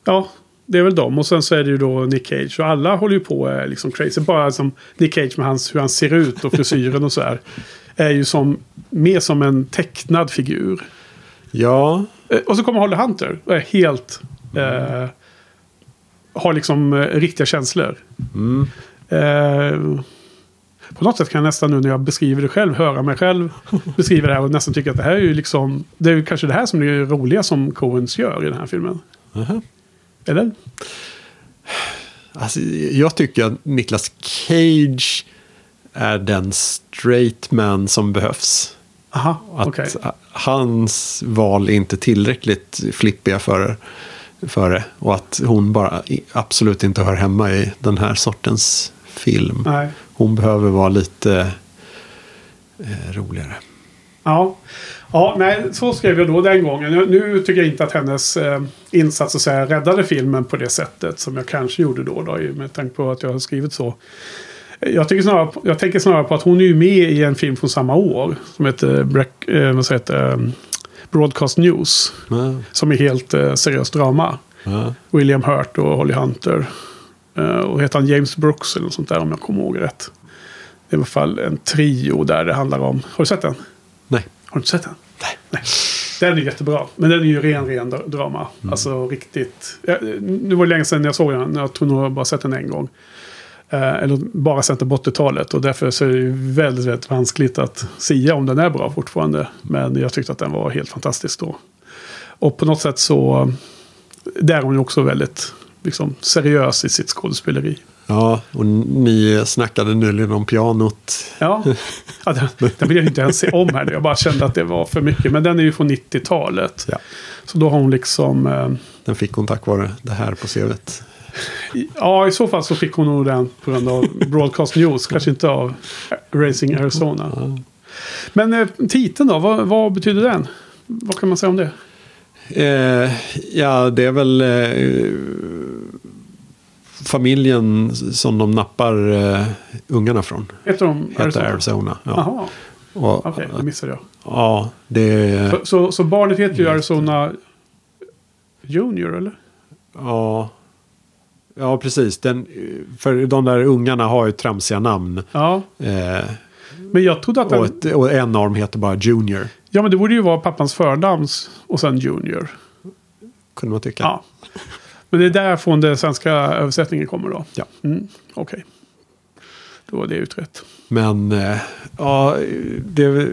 Ja, det är väl dem. Och sen så är det ju då Nick Cage. Och alla håller ju på eh, liksom crazy. Bara som Nick Cage med hans, hur han ser ut och frisyren och så här. Är ju som, mer som en tecknad figur. Ja, Eh, och så kommer Holly Hunter och är helt... Eh, har liksom eh, riktiga känslor. mm. Eh, på något sätt kan jag nästan nu när jag beskriver det själv höra mig själv beskriva det här och nästan tycka att det här är ju liksom... Det är ju kanske det här som är det roliga som Coens gör i den här filmen. Aha. Eller? Alltså, jag tycker att Niklas Cage är den straight man som behövs. Aha, Att okej. hans val är inte tillräckligt flippiga för, för det. Och att hon bara absolut inte hör hemma i den här sortens film. Nej. Hon behöver vara lite eh, roligare. Ja. ja, nej, så skrev jag då den gången. Nu- Nu tycker jag inte att hennes eh, insats så säga, räddade filmen på det sättet som jag kanske gjorde då, då med tanke på att jag har skrivit så. Jag, tycker snarare, jag tänker snarare på att hon är ju med i en film från samma år. Som heter, Break, eh, vad heter det? Broadcast News. Ja, Som är helt eh, seriöst drama. ja. William Hurt och Holly Hunter. Eh, och heter han James Brooks eller något sånt där om jag kommer ihåg rätt. Det är i alla fall en trio där det handlar om. Har du sett den? Nej. Har du inte sett den? Nej. Den är jättebra. Men den är ju ren, ren dra- drama. Mm. Alltså riktigt. Ja, nu var det länge sedan jag såg den. Jag tror nog jag bara sett den en gång. Eh, eller bara sett den på 80-talet. Och därför så är det ju väldigt, väldigt vanskligt att säga om den är bra fortfarande. Men jag tyckte att den var helt fantastisk då. Och på något sätt så. Där är hon ju också väldigt liksom, seriös i sitt skådespeleri. ja, och ni snackade nyligen om pianot. Ja, ja den, den vill jag inte ens se om här. Jag bara kände att det var för mycket. Men den är ju från 90-talet. Ja. Så då har hon liksom... Eh, Den fick hon tack vare det här på CVt. i- ja, i så fall så fick hon nog den på grund av Broadcast News. Kanske inte av Racing Arizona. Men eh, titeln då? Vad, vad betyder den? Vad kan man säga om det? Eh, ja, det är väl eh, familjen som de nappar eh, ungarna från. Heter de Heter Arizona? Arizona. Ja, okej. det missade jag. ja det. Så, så, så barnet heter ju Arizona Junior, eller? Ja, ja precis. Den, för de där ungarna har ju tramsiga namn. Ja, Eh, men jag trodde att den... och, ett, och en av dem heter bara Junior. Ja, men det borde ju vara pappans förnamns och sen Junior. Kunde man tycka. Ja. Men det är därifrån den svenska översättningen kommer då? Ja. Mm, Okej. Då var det utrett. Men eh, ja, det...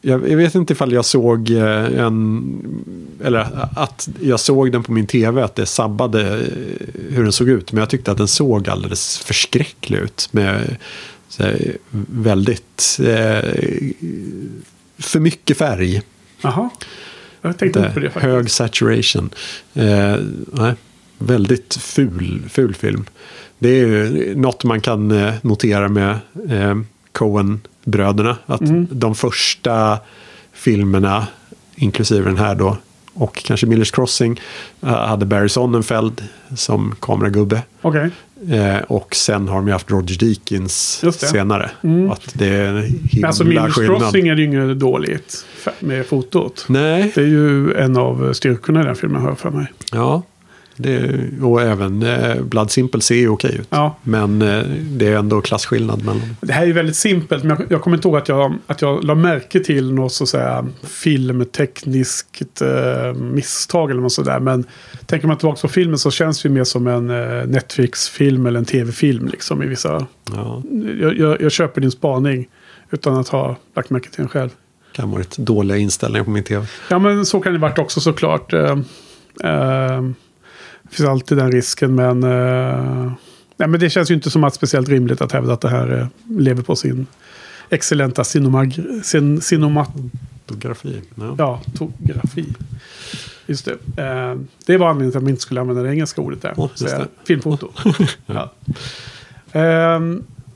Jag, jag vet inte ifall jag såg eh, en... Eller att jag såg den på min tv, att det sabbade eh, hur den såg ut. Men jag tyckte att den såg alldeles förskräcklig ut. Med här, väldigt... Eh, för mycket färg. Jaha. Jag tänkte inte på det faktiskt. Hög saturation. Eh, nej, väldigt ful, ful film. Det är ju något man kan eh, notera med eh, Coen-bröderna. Att Mm. de första filmerna, inklusive den här då, och kanske Millers Crossing, eh, hade Barry Sonnenfeld som kameragubbe. Okej. Eh, och sen har de ju haft Roger Deakins senare. Mm. Att det är en himla alltså Millers skillnad. Crossing är ju inget dåligt med fotot. Nej, Det är ju en av styrkorna i den filmen, har jag för mig. Ja, det, och även eh, Blood Simple ser ju okej ut. Ja. Men eh, det är ändå klasskillnad mellan. Det här är ju väldigt simpelt, men jag, jag kommer inte ihåg att jag, att jag la märke till något så att säga filmtekniskt eh, misstag eller något sådär. Men tänker man tillbaka på filmen så känns det ju mer som en eh, Netflix-film eller en tv-film liksom i vissa... Ja, Jag, jag, jag köper din spaning utan att ha lagt märke till den själv. kan vara ett dåliga inställningar på min tv. Ja, men så kan det varit också såklart. Eh, eh, det finns alltid den risken, men... Eh, nej, men det känns ju inte som att speciellt rimligt att hävda att det här eh, lever på sin excellenta cinemag- cin, cinemat Fotografi. Ja. Tografi. Just det. Eh, det var anledningen till att man inte skulle använda det engelska ordet där. Det. Filmfoto. ja.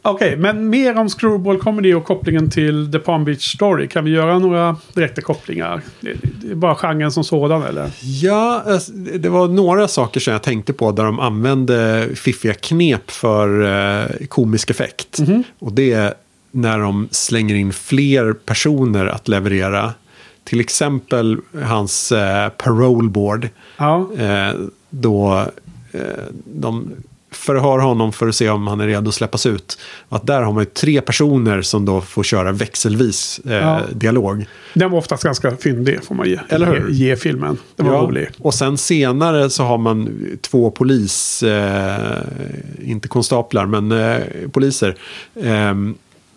Okej, men mer om Screwball Comedy och kopplingen till The Palm Beach Story. Kan vi göra några direkta kopplingar? Det, är bara genren som sådan eller? Ja, alltså, det var några saker som jag tänkte på där de använde fiffiga knep för eh, komisk effekt. Och det är när de slänger in fler personer att leverera. Till exempel hans eh, parole board. Ja, Eh, då eh, de förhör honom för att se om han är redo att släppas ut. Att där har man ju tre personer som då får köra växelvis eh, Ja. dialog. den var oftast ganska fyndig får man ge, Eller hur? ge, ge filmen. Den var Ja, rolig. Och sen senare så har man två polis, eh, inte konstaplar, men eh, poliser.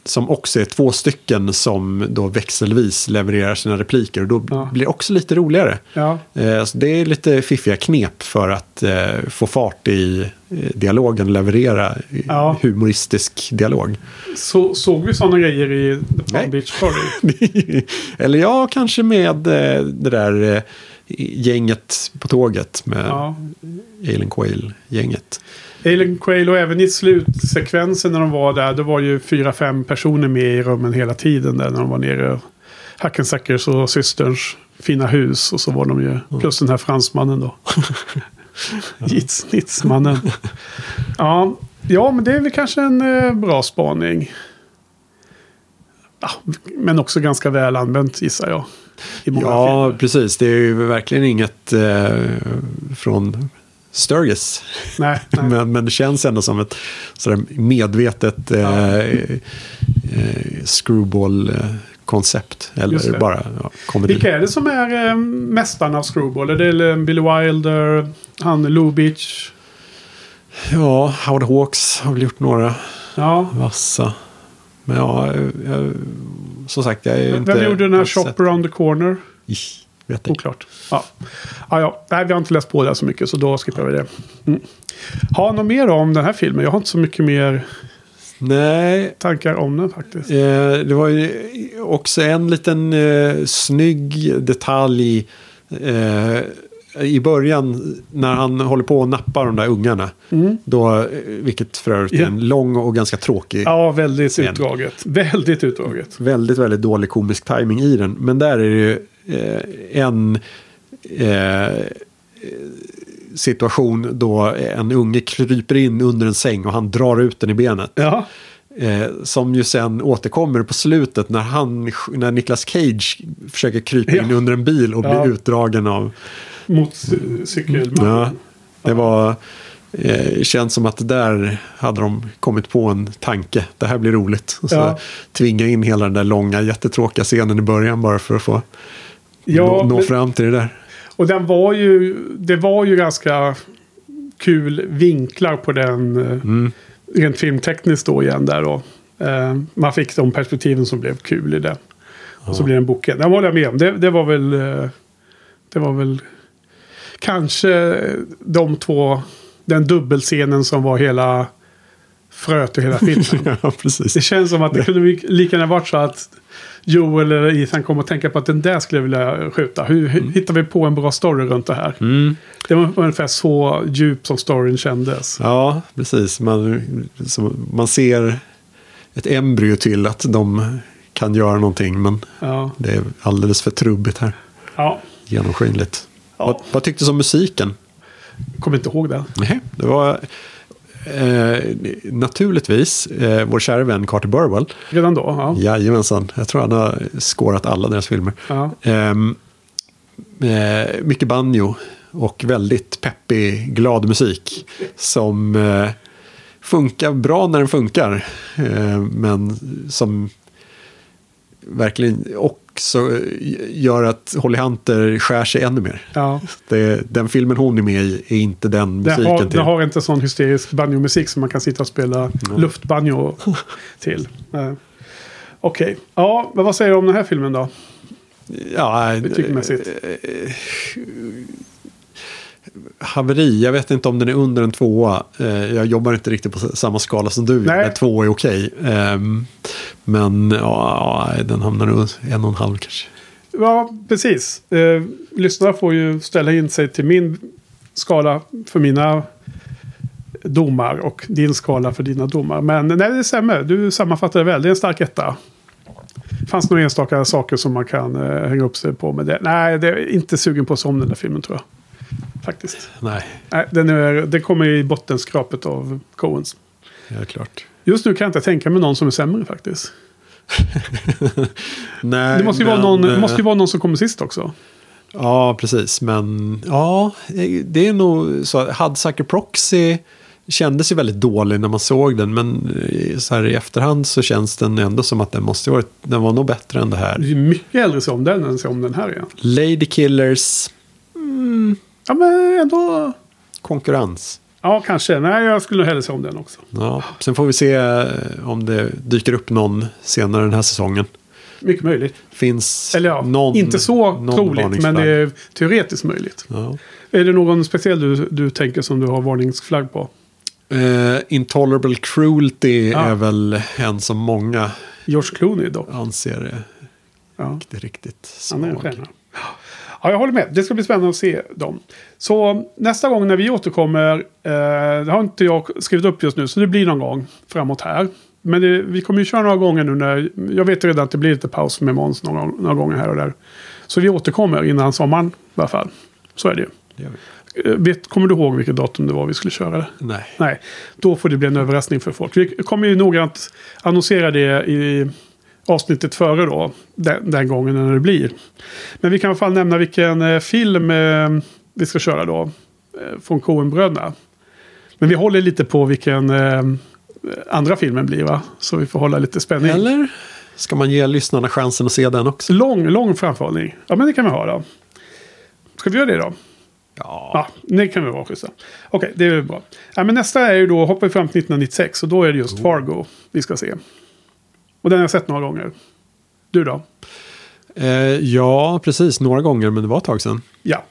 Som också är två stycken som då växelvis levererar sina repliker. Och då Ja. blir det också lite roligare. Ja, Eh, så det är lite fiffiga knep för att eh, få fart i eh, dialogen, leverera Ja. humoristisk dialog. så, såg vi sådana grejer i The Palm. Beach Story? Eller ja, kanske med det där gänget på tåget med Ja. Alien Quail-gänget. Alien Quail och även i slutsekvensen när de var där. Då var ju fyra, fem personer med i rummen hela tiden där när de var nere. Hackensackers och systerns fina hus. Och så var de ju, plus den här fransmannen då. Jitsnitsmannen. Ja, ja, men det är väl kanske en eh, bra spaning. Ja, men också ganska väl använt gissar jag. Ja, filmer. precis. Det är ju verkligen inget eh, från Sturgis. Nej, nej. Men, men det känns ändå som ett sådär medvetet eh, Ja. eh, screwball-koncept. Just Eller bara ja, komedi. Vilka är det som är eh, mästarna av Screwball? Är det eh, Billy Wilder, han Lubitsch? Ja, Howard Hawks har väl gjort några Ja. vassa. Men ja, jag, som sagt, jag är inte... Vem gjorde den här Shop around the corner? Ih, vet. Oklart. Ja. Ja, ja. Nej, vi har inte läst på det så mycket så då skippar vi det. Mm. Har något mer om den här filmen? Jag har inte så mycket mer Nej, tankar om den faktiskt. Eh, det var ju också en liten eh, snygg detalj eh, i början när han håller på att nappa de där ungarna. Då, eh, vilket för övrigt är Ja. en lång och ganska tråkig. Ja, väldigt Scen. utdraget. Väldigt utdraget. Väldigt, väldigt dålig komisk timing i den. Men där är det ju en eh, situation då en unge kryper in under en säng och han drar ut den i benet. Ja, Eh, som ju sen återkommer på slutet när, han, när Nicolas Cage försöker krypa in Ja. under en bil och blir Ja. utdragen av... mot cy- cykelmannen. Ja, det var... Eh, känns som att där hade de kommit på en tanke. Det här blir roligt. Och så Ja. tvinga in hela den där långa jättetråkiga scenen i början bara för att få Ja, nå, nå fram till det där. Och den var ju, det var ju ganska kul vinklar på den. eh, Mm. Rent filmtekniskt då igen där då. Eh, man fick de perspektiven som blev kul i det. Och så blev den boken. Den håller jag med om. Det, det var väl... eh, Det var väl kanske de två... Den dubbelscenen som var hela fröet till hela filmen. ja. Det känns som att det kunde lika gärna varit så att Joel eller Ethan kom och tänka på att den där skulle jag vilja skjuta. Hur, hur hittar vi på en bra story runt det här? Mm. Det var ungefär så djup som storyn kändes. Ja, precis. Man, så man ser ett embryo till att de kan göra någonting. Men Ja. det är alldeles för trubbigt här. ja. Genomskinligt. Ja. Vad, vad tycktes om musiken? Kommer inte ihåg det. Nej, det var eh, naturligtvis eh, vår kära vän Carter Burwell. Redan då? Ja. Jajamensan, jag tror han har skårat alla deras filmer. ja. Ehm, eh, mycket banjo och väldigt peppig, glad musik. Som eh, funkar bra när den funkar. Eh, men som verkligen också gör att Holly Hunter skär sig ännu mer. ja. Det, den filmen hon är med i är inte den Det, musiken har, till. det har inte sån hysterisk banjomusik som man kan sitta och spela luftbanjo till. Eh, Okej, ja, men vad säger du om den här filmen då? ja, Betygsmässigt. Haveri, jag vet inte om den är under en tvåa. Eh, Jag jobbar inte riktigt på samma skala som du. Nej. Två är okej. Ehm, Men ja, den hamnar nog en och en halv kanske. Ja, precis. Eh, lyssnarna får ju ställa in sig till min skala för mina domar och din skala för dina domar. Men nej, det stämmer. Du sammanfattar det väl. Det är en stark etta. Fanns några enstaka saker som man kan eh, hänga upp sig på med det. Nej, det är inte sugen på att se om den där filmen tror jag. Faktiskt. Nej, Nej, den, är, den kommer i bottenskrapet av Coens. är klart. Just nu kan jag inte tänka mig någon som är sämre faktiskt. Nej, Det måste ju, men, vara, någon, eh, måste ju vara någon som kommer sist också. Ja, precis. Men ja, det är nog så. Hudsucker Proxy kändes ju väldigt dålig när man såg den. Men eh, så här i efterhand så känns den ändå som att den måste varit, den var nog bättre än det Det är här. mycket hellre se om den än se om den här igen. Lady Killers, Ja, men ändå... konkurrens. Ja, kanske. Nej, jag skulle nog hellre se om den också. Ja, sen får vi se eh, om det dyker upp någon senare den här säsongen. Mycket möjligt. Finns Eller ja, någon, inte så någon troligt, men det är teoretiskt möjligt. Ja. Är det någon speciell du, du tänker som du har varningsflagg på? Eh, Intolerable Cruelty Ja. är väl en som många George Clooney dock. anser är Ja, inte riktigt han är en svag. stjärna. Ja, jag håller med. Det ska bli spännande att se dem. Så nästa gång när vi återkommer, eh, det har inte jag skrivit upp just nu, så det blir någon gång framåt här. Men det, vi kommer ju köra några gånger nu när, jag vet redan att det blir lite paus med Måns några, några gånger här och där. Så vi återkommer innan sommaren i alla fall. Så är det ju. Det. Eh, Vet, kommer du ihåg vilket datum det var vi skulle köra det? Nej. Nej, då får det bli en överraskning för folk. Vi kommer ju noggrant annonsera det i avsnittet före då. Den, den gången när det blir. Men vi kan i alla fall nämna vilken eh, film eh, vi ska köra då. Eh, från Coen-bröderna. Men vi håller lite på vilken andra filmen blir va? Så vi får hålla lite spänning. Eller ska man ge lyssnarna chansen att se den också? Lång, lång framförhållning. Ja men det kan vi ha då. Ska vi göra det då? Ja. Ja, det kan vi vara schyssta. Okej, det är bra. Ja, men nästa är ju då, hoppar vi fram till 1996 och då är det just Fargo vi ska se. Och den har jag sett några gånger. Du då? Eh, ja, precis. Några gånger, men det var ett tag sedan. Ja.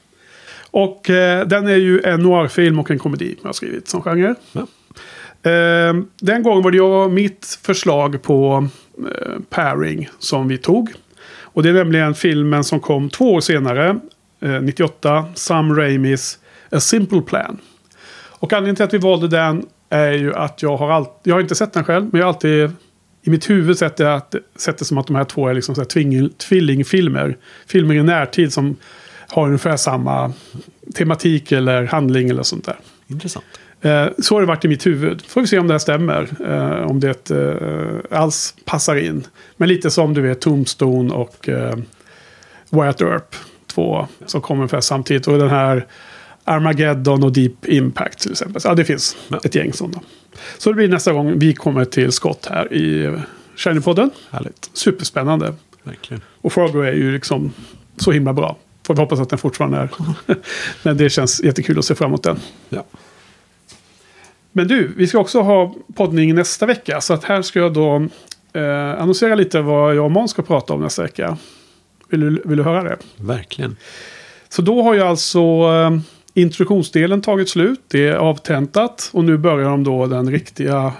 Och eh, den är ju en noirfilm och en komedi jag har skrivit som genre. Ja. Eh, den gången var det jag mitt förslag på eh, pairing som vi tog. Och det är nämligen filmen som kom två år senare, eh, 98, Sam Raimis A Simple Plan. Och anledningen till att vi valde den är ju att jag har alltid, jag har inte sett den själv, men jag har alltid i mitt huvud sett det, att, sett det som att de här två är liksom så här tving, tvillingfilmer. Filmer i närtid som har ungefär samma tematik eller handling eller sånt där. Intressant. Eh, så har det varit i mitt huvud. Får vi se om det här stämmer. Eh, om det eh, alls passar in. Men lite som du vet Tombstone och eh, Wyatt Earp. Två som kommer ungefär samtidigt. Och den här Armageddon och Deep Impact till exempel. Så, ja, det finns Ja. ett gäng sådana. Så det blir nästa gång vi kommer till skott här i Shiny-podden. Härligt. Superspännande. Verkligen. Och Fargo är ju liksom så himla bra. Får vi hoppas att den fortfarande är. Men det känns jättekul att se fram emot den. Ja. Men du, vi ska också ha poddning nästa vecka. Så att här ska jag då eh, annonsera lite vad jag och Måns ska prata om nästa vecka. Vill du, vill du höra det? Verkligen. Så då har ju alltså eh, introduktionsdelen tagit slut. Det är avtentat. Och nu börjar de då den riktiga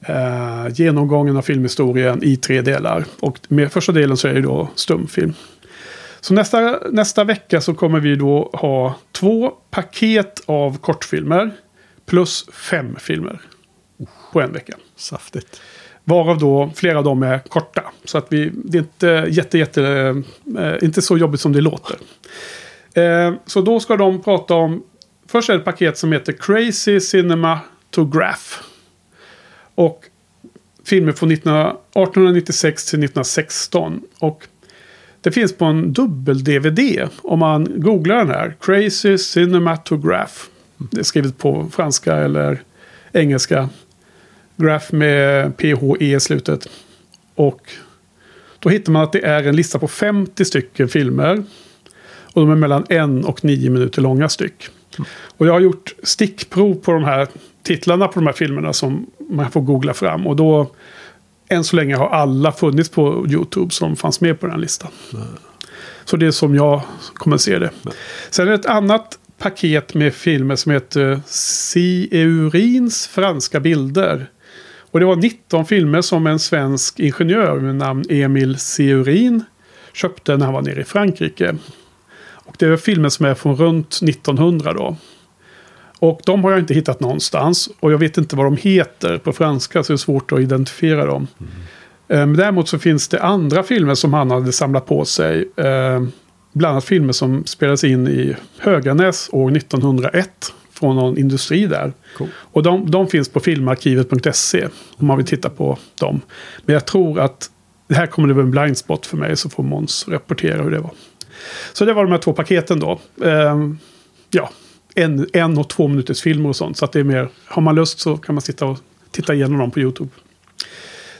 eh, genomgången av filmhistorien i tre delar. Och med första delen så är det då stumfilm. Så nästa, nästa vecka så kommer vi då ha två paket av kortfilmer. Plus fem filmer. På en vecka. Saftigt. Varav då flera av dem är korta. Så att vi, det är inte jätte, jätte, eh, inte så jobbigt som det låter. Eh, så då ska de prata om, först är det ett paket som heter Crazy Cinematograph. Och filmer från 1896 till 1916. Och det finns på en dubbel-DVD om man googlar den här. Crazy Cinematograph. Det är skrivet på franska eller engelska. Graph med PHE i slutet. Och då hittar man att det är en lista på 50 stycken filmer. Och de är mellan en och nio minuter långa styck. Och jag har gjort stickprov på de här titlarna på de här filmerna som man får googla fram. Och då, än så länge har alla funnits på YouTube som fanns med på den här listan. Så det är som jag kommer se det. Sen är det ett annat paket med filmer som heter C. Eurins franska bilder. Och det var 19 filmer som en svensk ingenjör med namn Emil Seurin köpte när han var nere i Frankrike. Och det är filmer som är från runt 1900 då. Och de har jag inte hittat någonstans. Och jag vet inte vad de heter på franska så det är svårt att identifiera dem. Mm. däremot så finns det andra filmer som han hade samlat på sig. Eh, bland annat filmer som spelades in i Höganäs år 1901 från någon industri där. Cool. Och de, de, finns på filmarkivet.se om man vill titta på dem. Men jag tror att det här kommer det vara en blindspot för mig så får Måns rapportera hur det var. Så det var de här två paketen då. Um, ja, en, en och två minuters filmer och sånt. Så att det är mer, har man lust så kan man sitta och titta igenom dem på YouTube.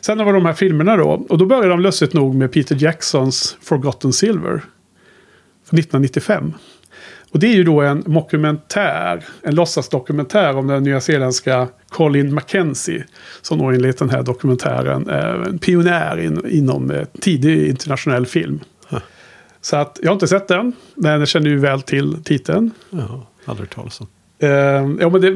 Sen var det de här filmerna då. Och då började de lustigt nog med Peter Jacksons Forgotten Silver. Från 1995. Och det är ju då en dokumentär, en låtsasdokumentär om den nyzeeländska Colin McKenzie. Som då enligt den här dokumentären är en pionjär in, inom eh, tidig internationell film. Så att jag har inte sett den, men jag känner ju väl till titeln. Ja, aldrig talas om. Uh, ja, men det,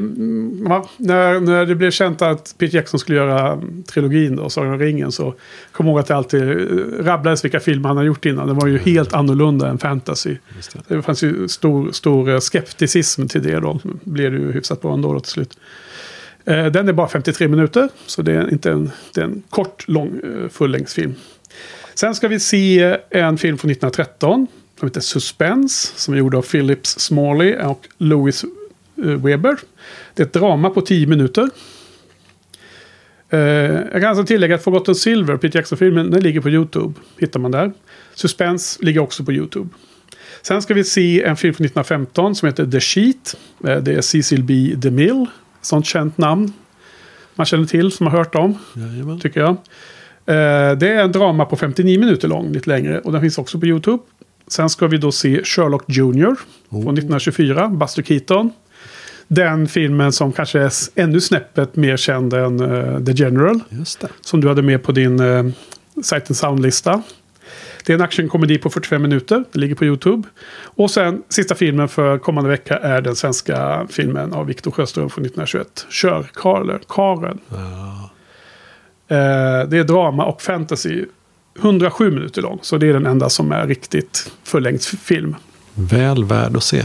ja, när, när det blev känt att Peter Jackson skulle göra trilogin då, Sagan om ringen, så kom jag ihåg att det alltid eh, rabblades vilka filmer han har gjort innan. Det var ju helt annorlunda än fantasy. Det. det fanns ju stor, stor eh, skepticism till det då. Blev det ju hyfsat bra ändå då till slut. Uh, den är bara 53 minuter, så det är inte en, det är en kort, lång uh, fullängdsfilm. Sen ska vi se en film från 1913 som heter Suspense, som är gjord av Philips Smalley och Louis Eh, Weber. Det är ett drama på 10 minuter. Eh, jag kan alltså tillägga att Forgotten Silver, Peter Jackson-filmen, den ligger på YouTube. Hittar man där. Suspense ligger också på YouTube. Sen ska vi se en film från 1915 som heter The Sheet. Eh, det är Cecil B. DeMille. Sånt känt namn. Man känner till, som har hört om. Jajamän. Tycker jag. Det är en drama på 59 minuter lång, lite längre. Och den finns också på YouTube. Sen ska vi då se Sherlock Jr. Oh. Från 1924, Buster Keaton den filmen som kanske är ännu snäppet mer känd än uh, The General. Som du hade med på din uh, Sight and Sound-lista. Det är en actionkomedi på 45 minuter. Det ligger på YouTube. Och sen sista filmen för kommande vecka är den svenska filmen av Viktor Sjöström från 1921. Kör Karen. Ja. Uh, det är drama och fantasy. 107 minuter lång. Så det är den enda som är riktigt fullängdsfilm. Väl värd att se.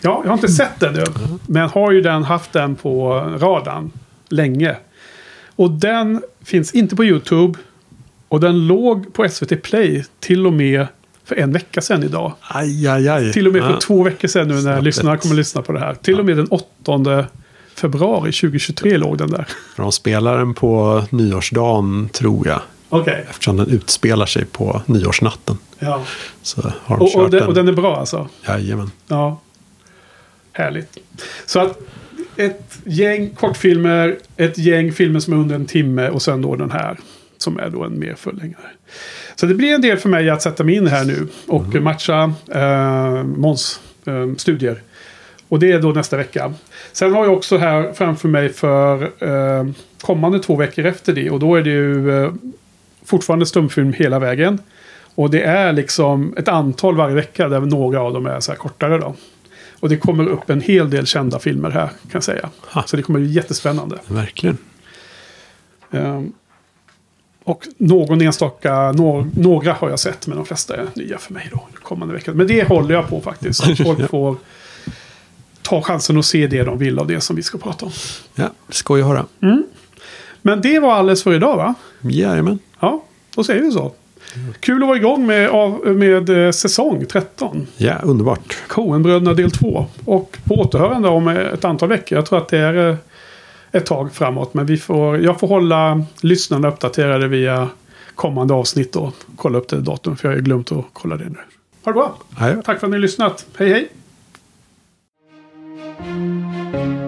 Ja, jag har inte sett den nu. Men har ju den haft den på radarn länge. Och den finns inte på YouTube. Och den låg på SVT Play till och med för en vecka sedan idag. Aj, aj, aj. Till och med för ja. två veckor sedan nu när lyssnarna kommer att lyssna på det här. Till och med den 8 februari 2023 låg den där. de spelar den på nyårsdagen tror jag. Okay. Eftersom den utspelar sig på nyårsnatten. Ja. Så har de och, och, den, och den är bra alltså? Jajamän. Ja. Härligt. Så att ett gäng kortfilmer, ett gäng filmer som är under en timme och sen då den här. Som är då en mer fullängdare. Så det blir en del för mig att sätta mig in här nu och mm. matcha eh, Måns eh, studier. Och det är då nästa vecka. Sen har jag också här framför mig för eh, kommande två veckor efter det. Och då är det ju eh, fortfarande stumfilm hela vägen. Och det är liksom ett antal varje vecka där några av dem är så här kortare då. Och det kommer upp en hel del kända filmer här kan jag säga. Ha. Så det kommer bli jättespännande. Verkligen. Um, och någon enstaka, no några har jag sett, men de flesta är nya för mig då. Kommande vecka. Men det håller jag på faktiskt. Så folk får ta chansen att se det de vill av det som vi ska prata om. Ja, skoj att höra. Mm. Men det var alldeles för idag va? Jajamän. Ja, då säger vi så. Kul att vara igång med, med eh, säsong 13. Ja, underbart. Coenbröderna del 2. Och på återhörande om ett antal veckor. Jag tror att det är eh, ett tag framåt. Men vi får, jag får hålla lyssnarna uppdaterade via kommande avsnitt och kolla upp det datum. För jag har glömt att kolla det nu. Ha det bra. Hej. Tack för att ni har lyssnat. Hej hej. Música